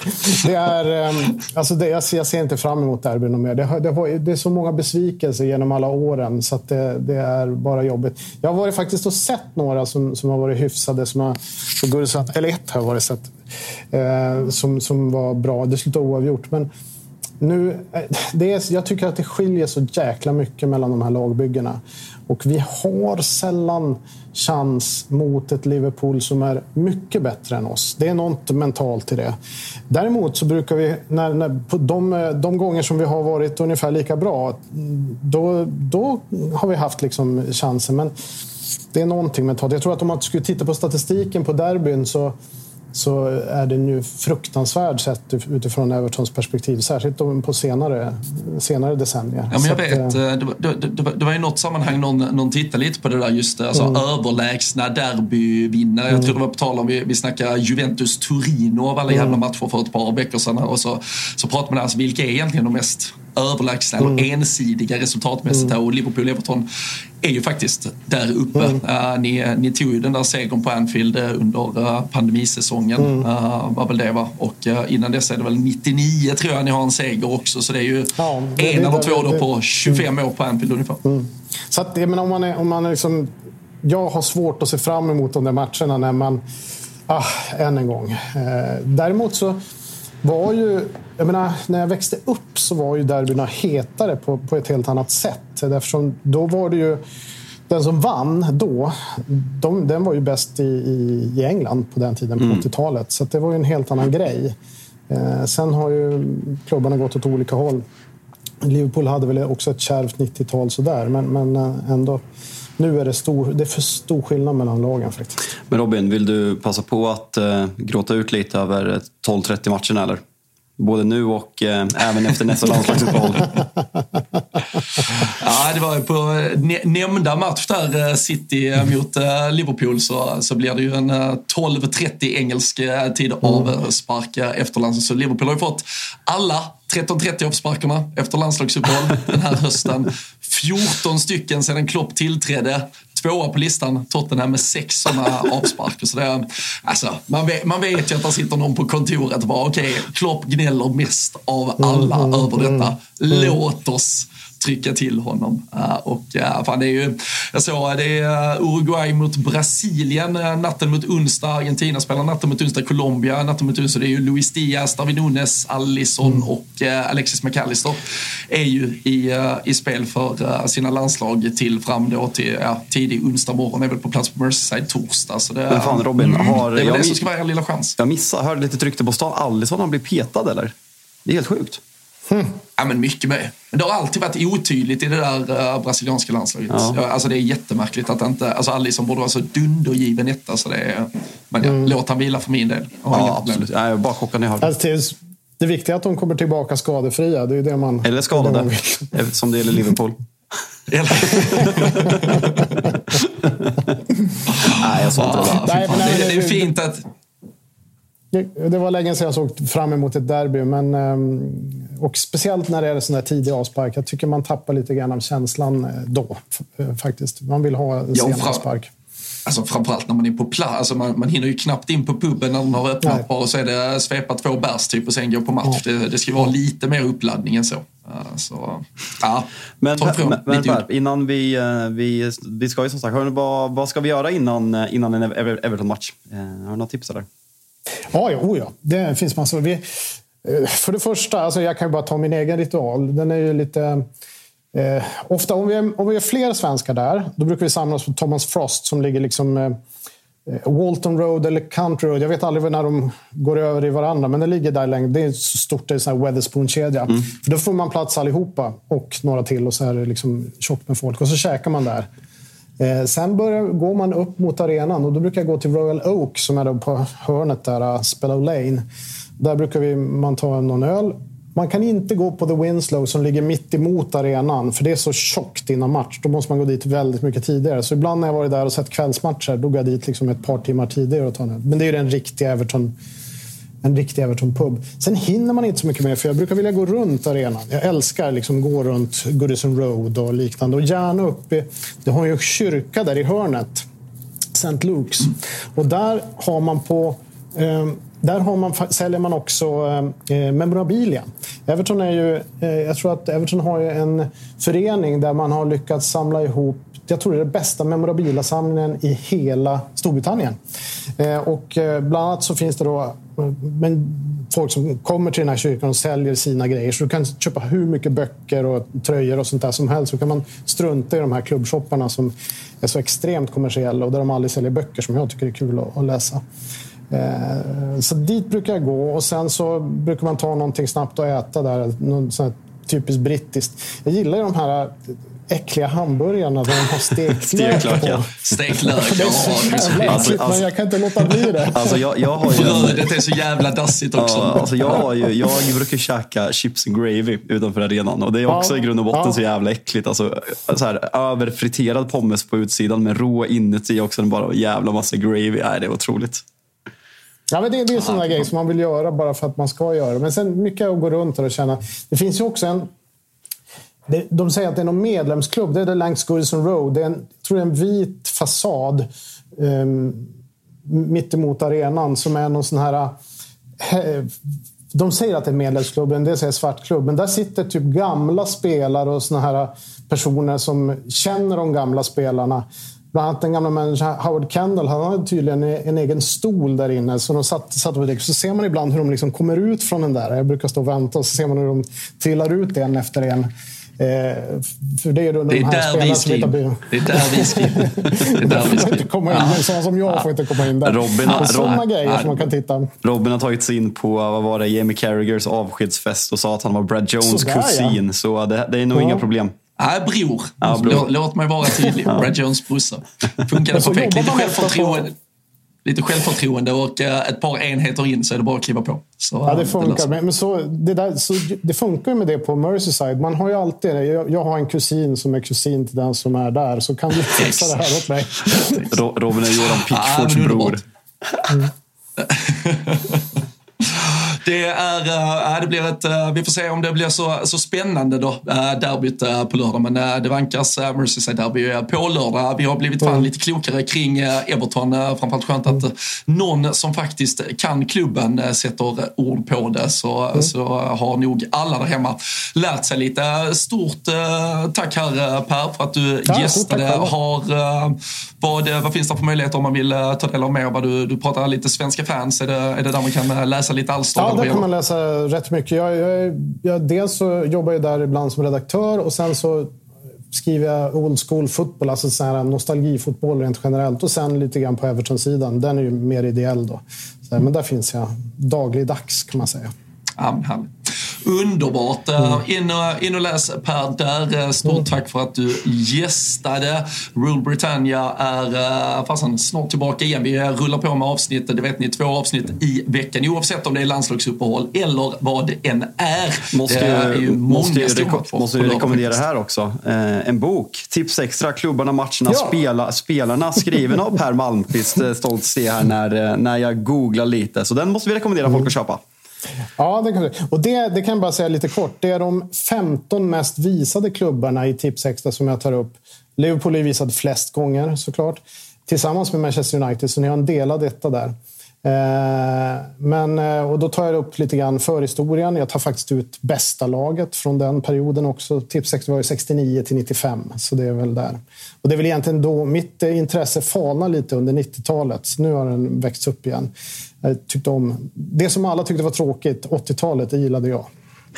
det är, ehm, alltså det, jag, ser, jag ser inte fram emot derbyn mer. Det, det, det är så många besvikelser genom alla åren så det, det är bara jobbigt. Jag har varit faktiskt och sett några som, som har varit hyfsade. Som har, på Gurusat, eller ett har jag varit sett. Eh, som, som var bra. Det slutade oavgjort. Men nu, eh, det är, jag tycker att det skiljer så jäkla mycket mellan de här lagbyggena. Och vi har sällan chans mot ett Liverpool som är mycket bättre än oss. Det är något mentalt i det. Däremot så brukar vi, när, när, på de, de gånger som vi har varit ungefär lika bra, då, då har vi haft liksom chansen. Men det är någonting mentalt. Jag tror att om man skulle titta på statistiken på derbyn så så är den ju fruktansvärd sett utifrån Evertons perspektiv. Särskilt på senare, senare decennier. Ja, men jag vet, eh, eh, det, var- det, var- det var i något sammanhang någon, någon tittade lite på det där just det, alltså överlägsna derbyvinnare. Jag tror det var på tal om, vi, vi snackade Juventus-Torino av alla jävla matcher för ett par veckor sedan. Och så, så pratade man alltså, vilka är egentligen de mest överlägsna eller ensidiga resultatmässigt här? Och Liverpool-Everton är ju faktiskt där uppe. Eh, ni, ni tog ju den där segern på Anfield eh, under uh, pandemisäsongen. eh, var väl det va? Och eh, innan dess är det väl 99 tror jag ni har en seger också. Så det är ju Ja, det- en eller två då på 25 år på Anfield ungefär. Så att, jag menar, om man är, om man är liksom, jag har svårt att se fram emot de där matcherna när man... Ah, än en gång. Eh, däremot så var ju... Jag menar, när jag växte upp så var ju derbyna hetare på, på ett helt annat sätt. Eftersom då var det ju... Den som vann då, de, den var ju bäst i, i, i England på den tiden, på 80-talet. Så det var ju en helt annan grej. Eh, sen har ju klubbarna gått åt olika håll. Liverpool hade väl också ett kärvt 90-tal sådär, men, men eh, ändå. Nu är det, stor, det är för stor skillnad mellan lagen faktiskt. Men Robin, vill du passa på att eh, gråta ut lite över 12-30 matcherna eller? Både nu och eh, även efter nästa landslagsuppehåll. Ja, det var ju på nä- nämnda match där, eh, City eh, mot eh, Liverpool, så, så blir det ju en eh, 12.30 engelsk tid av eh, spark eh, efter landslaget. Så Liverpool har ju fått alla 13.30 avsparkarna efter landslagsuppehåll den här hösten. 14 stycken sedan Klopp tillträdde. Tvåa på listan, Tottenham med sex sådana avsparker. Så det alltså, man, vet, man vet ju att det sitter någon på kontoret och bara okej, Klopp gnäller mest av alla över detta. Låt oss trycka till honom. Uh, och uh, fan, det är ju, jag såg det är Uruguay mot Brasilien natten mot onsdag. Argentina spelar natten mot onsdag. Colombia natten mot onsdag. Det är ju Luis Diaz, Darwin Nunes, Alisson och uh, Alexis McAllister är ju i, i spel för sina landslag till fram då till uh, tidig onsdag morgon. Är väl på plats på Merseyside torsdag. Så det, Men fan Robin, har... det är väl jag, det som ska vara er lilla chans. jag missade, hörde lite rykte på stan. Alisson har blivit petad eller? Det är helt sjukt. Ja, men mycket med. Men det har alltid varit otydligt i det där uh, brasilianska landslaget. Ja. Alltså, det är jättemärkligt att inte... Alltså, Alisson borde vara så dundergiven etta. Så det är, men ja, låt han vila för min del. Ja, absolut. Nej, jag var bara chockad när jag hörde. Alltså, det, viktiga är att de kommer tillbaka skadefria. Det är ju det man, Eller är det skadade, man eftersom det gäller Liverpool. nej, jag sa inte det. Ja, Nej, men nej, det, det är fint att... Det det var länge sedan jag såg fram emot ett derby. Men, ehm, och speciellt när det är sån där tidig avspark. Jag tycker man tappar lite grann av känslan eh, då. eh, Faktiskt. Man vill ha en Ja, sen avspark. Alltså framförallt när man är på plats. Alltså man, man hinner ju knappt in på puben när den har öppnat Nej. bara och så är det svepa två bärs typ och sen gå på match. Det, det ska vara lite mer uppladdning än så. Uh, så ja, Men, ifrån men, Per, innan vi, eh, vi... Vi ska ju som sagt... Vad, vad ska vi göra innan, eh, innan en Ever- Everton-match? Eh, Har du några tips där? Ja, ja, oh ja. Det finns massor. Vi, eh, för det första, alltså jag kan bara ta min egen ritual. Den är ju lite... Eh, ofta om vi, är, om vi är fler svenskar där, då brukar vi samlas på Thomas Frost som ligger liksom eh, Walton Road eller Country Road. Jag vet aldrig när de går över i varandra, men det ligger där länge. Det är så stort, det är en Weatherspoon-kedja. För Då får man plats allihopa och några till och så är det liksom tjockt med folk. Och så käkar man där. Eh, sen börjar, går man upp mot arenan och då brukar jag gå till Royal Oak som är då på hörnet där, eh, uh, Spellow Lane. Där brukar vi, man ta någon öl. Man kan inte gå på The Winslow som ligger mitt emot arenan för det är så tjockt innan match. Då måste man gå dit väldigt mycket tidigare. Så ibland när jag varit där och sett kvällsmatcher, då går jag dit liksom ett par timmar tidigare och tar en öl. Men det är ju den riktiga Everton en riktig Everton-pub. Sen hinner man inte så mycket mer, för jag brukar vilja gå runt arenan. Jag älskar liksom gå runt Goodison Road och liknande. Och gärna upp i... Det har ju en kyrka där i hörnet. St. Luke's. Och där har man på... Eh, där har man, säljer man också ehm, eh, memorabilia. Everton är ju, eh, jag tror att Everton har ju en förening där man har lyckats samla ihop jag tror det är den bästa memorabiliasamlingen i hela Storbritannien. Eh, och eh, bland annat så finns det då eh, men folk som kommer till den här kyrkan och säljer sina grejer. Så du kan köpa hur mycket böcker och tröjor och sånt där som helst. Så kan man strunta i de här klubbshopparna som är så extremt kommersiella och där de aldrig säljer böcker som jag tycker är kul att, att läsa. Eh, Så dit brukar jag gå och sen så brukar man ta någonting snabbt och äta där. Något sånt här typiskt brittiskt. Jag gillar ju de här äckliga hamburgarna där de har stekt lök på. ja. Stekt lök, Det är så jävla fint. äckligt, men jag kan inte låta bli det. Alltså jag, jag har ju... Brödet är så jävla dassigt också. Ja, alltså jag, har ju, jag brukar käka chips and gravy utanför arenan. Och det är också Ja. i grund och botten Ja. så jävla äckligt. Alltså, så här, överfriterad pommes på utsidan med rå inuti också. Bara jävla massa gravy. Nej, det är otroligt. Ja, men det, det är sådana grejer som man vill göra bara för att man ska göra. Men sen mycket att gå runt och känna. Det finns ju också en... De säger att det är någon medlemsklubb. Det är det Langs Goodison Road. Det är en, tror det är en vit fasad um, mittemot arenan som är någon sån här... He, De säger att det är medlemsklubben, det säger svartklubb. Men där sitter typ gamla spelare och såna här personer som känner de gamla spelarna. Bland annat den gamla människan Howard Kendall, han hade tydligen e-, en egen stol där inne. Så de satt, satt och liksom, så ser man ibland hur de liksom kommer ut från den där. Jag brukar stå och vänta och så ser man hur de trillar ut en efter en. Eh, för det är, då Det de är här där spelarna vi som blivit- Det är där vi. Det är där komma in. Ja. Sådana som jag får inte komma in där. Robin har- Och Sådana grejer Ja. som man kan titta. Robin har tagit sig in på vad var det, Jamie Carragers avskedsfest och sa att han var Brad Jones Sådär, ja. kusin. Så det, det är nog Ja. inga problem. Nej, bror. Ja, bror. Låt, låt mig vara tydlig. Brad Jones brorsa. Funkade perfekt. Lite självförtroende. Lite självförtroende och eh, ett par enheter in så är det bara att kliva på. Så, Ja, det eh, funkar. löser. Men, så, det, där, så, det funkar ju med det på Merseyside. Man har ju alltid det. Jag, jag har en kusin som är kusin till den som är där. Så kan du fixa det här åt mig? Ro- Robin är Jordan Pickfords men bror. Det, är, äh, det blir ett, äh, vi får se om det blir så, så spännande då, äh, derbyt äh, på lördag. Men äh, det vankas äh, Merseyside-derby äh, på lördag. Vi har blivit fan lite klokare kring Everton. Äh, framförallt skönt att äh, någon som faktiskt kan klubben äh, sätter ord på det. Så, så har nog alla där hemma lärt sig lite. Stort tack här Per för att du Ja, gästade. Har, vad, vad finns det för möjligheter om man vill ta del av mer? Du, du pratar lite svenska fans. Är det, är det där man kan läsa lite alster? Ja, vad där kan man läsa rätt mycket. Jag, jag, jag, dels så jobbar jag där ibland som redaktör och sen så skriver jag old school fotboll, alltså så här nostalgifotboll rent generellt. Och sen lite grann på Everton-sidan. Den är ju mer ideell då. Men där finns jag dagligdags kan man säga. Ja, härligt. Underbart. Mm. In, och, in och läs Per där. Stort mm. tack för att du gästade. Rule Britannia är fasen, snart tillbaka igen. Vi rullar på med avsnitt, det vet ni, två avsnitt i veckan. Oavsett om det är landslagsuppehåll eller vad det än är. Måste det är ju måste ju reko måste ju rekommendera här också. Eh, en bok. Tips extra. Klubbarna, matcherna, ja. spela, spelarna. Skriven av Per Malmqvist. Eh, stolt se här när, eh, när jag googlar lite. Så den måste vi rekommendera folk att köpa. Ja, det kan. Och det, det kan jag bara säga lite kort. Det är de 15 mest visade klubbarna i Tipsextra som jag tar upp. Liverpool är visad flest gånger såklart. Tillsammans med Manchester United, så ni har en delad detta där. Eh, men, eh, och då tar jag upp lite grann förhistorien. Jag tar faktiskt ut bästa laget från den perioden också. Tips var ju 69 till 95, så det är väl där. Och det är väl egentligen då mitt eh, intresse falnar lite under 90-talet. Nu har den växt upp igen. Jag tyckte om det som alla tyckte var tråkigt, 80-talet, det gillade jag.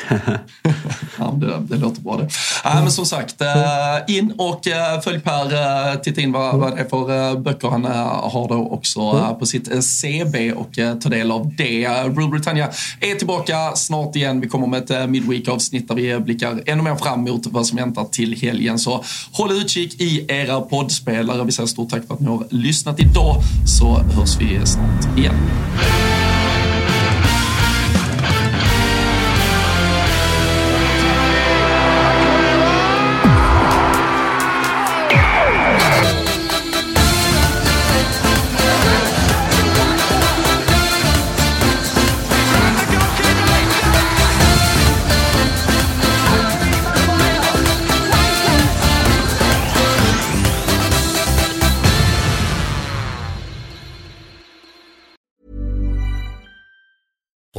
ja, det, det låter bra det. Äh, men som sagt, äh, in och äh, följ Per. Äh, titta in vad, vad det är för äh, böcker han äh, har då också mm. på sitt CB och ta del av det. Rule Britannia är tillbaka snart igen. Vi kommer med ett midweek-avsnitt där vi blickar ännu mer fram emot vad som väntar till helgen. Så håll utkik i era poddspelare. Vi säger stort tack för att ni har lyssnat idag så hörs vi snart igen.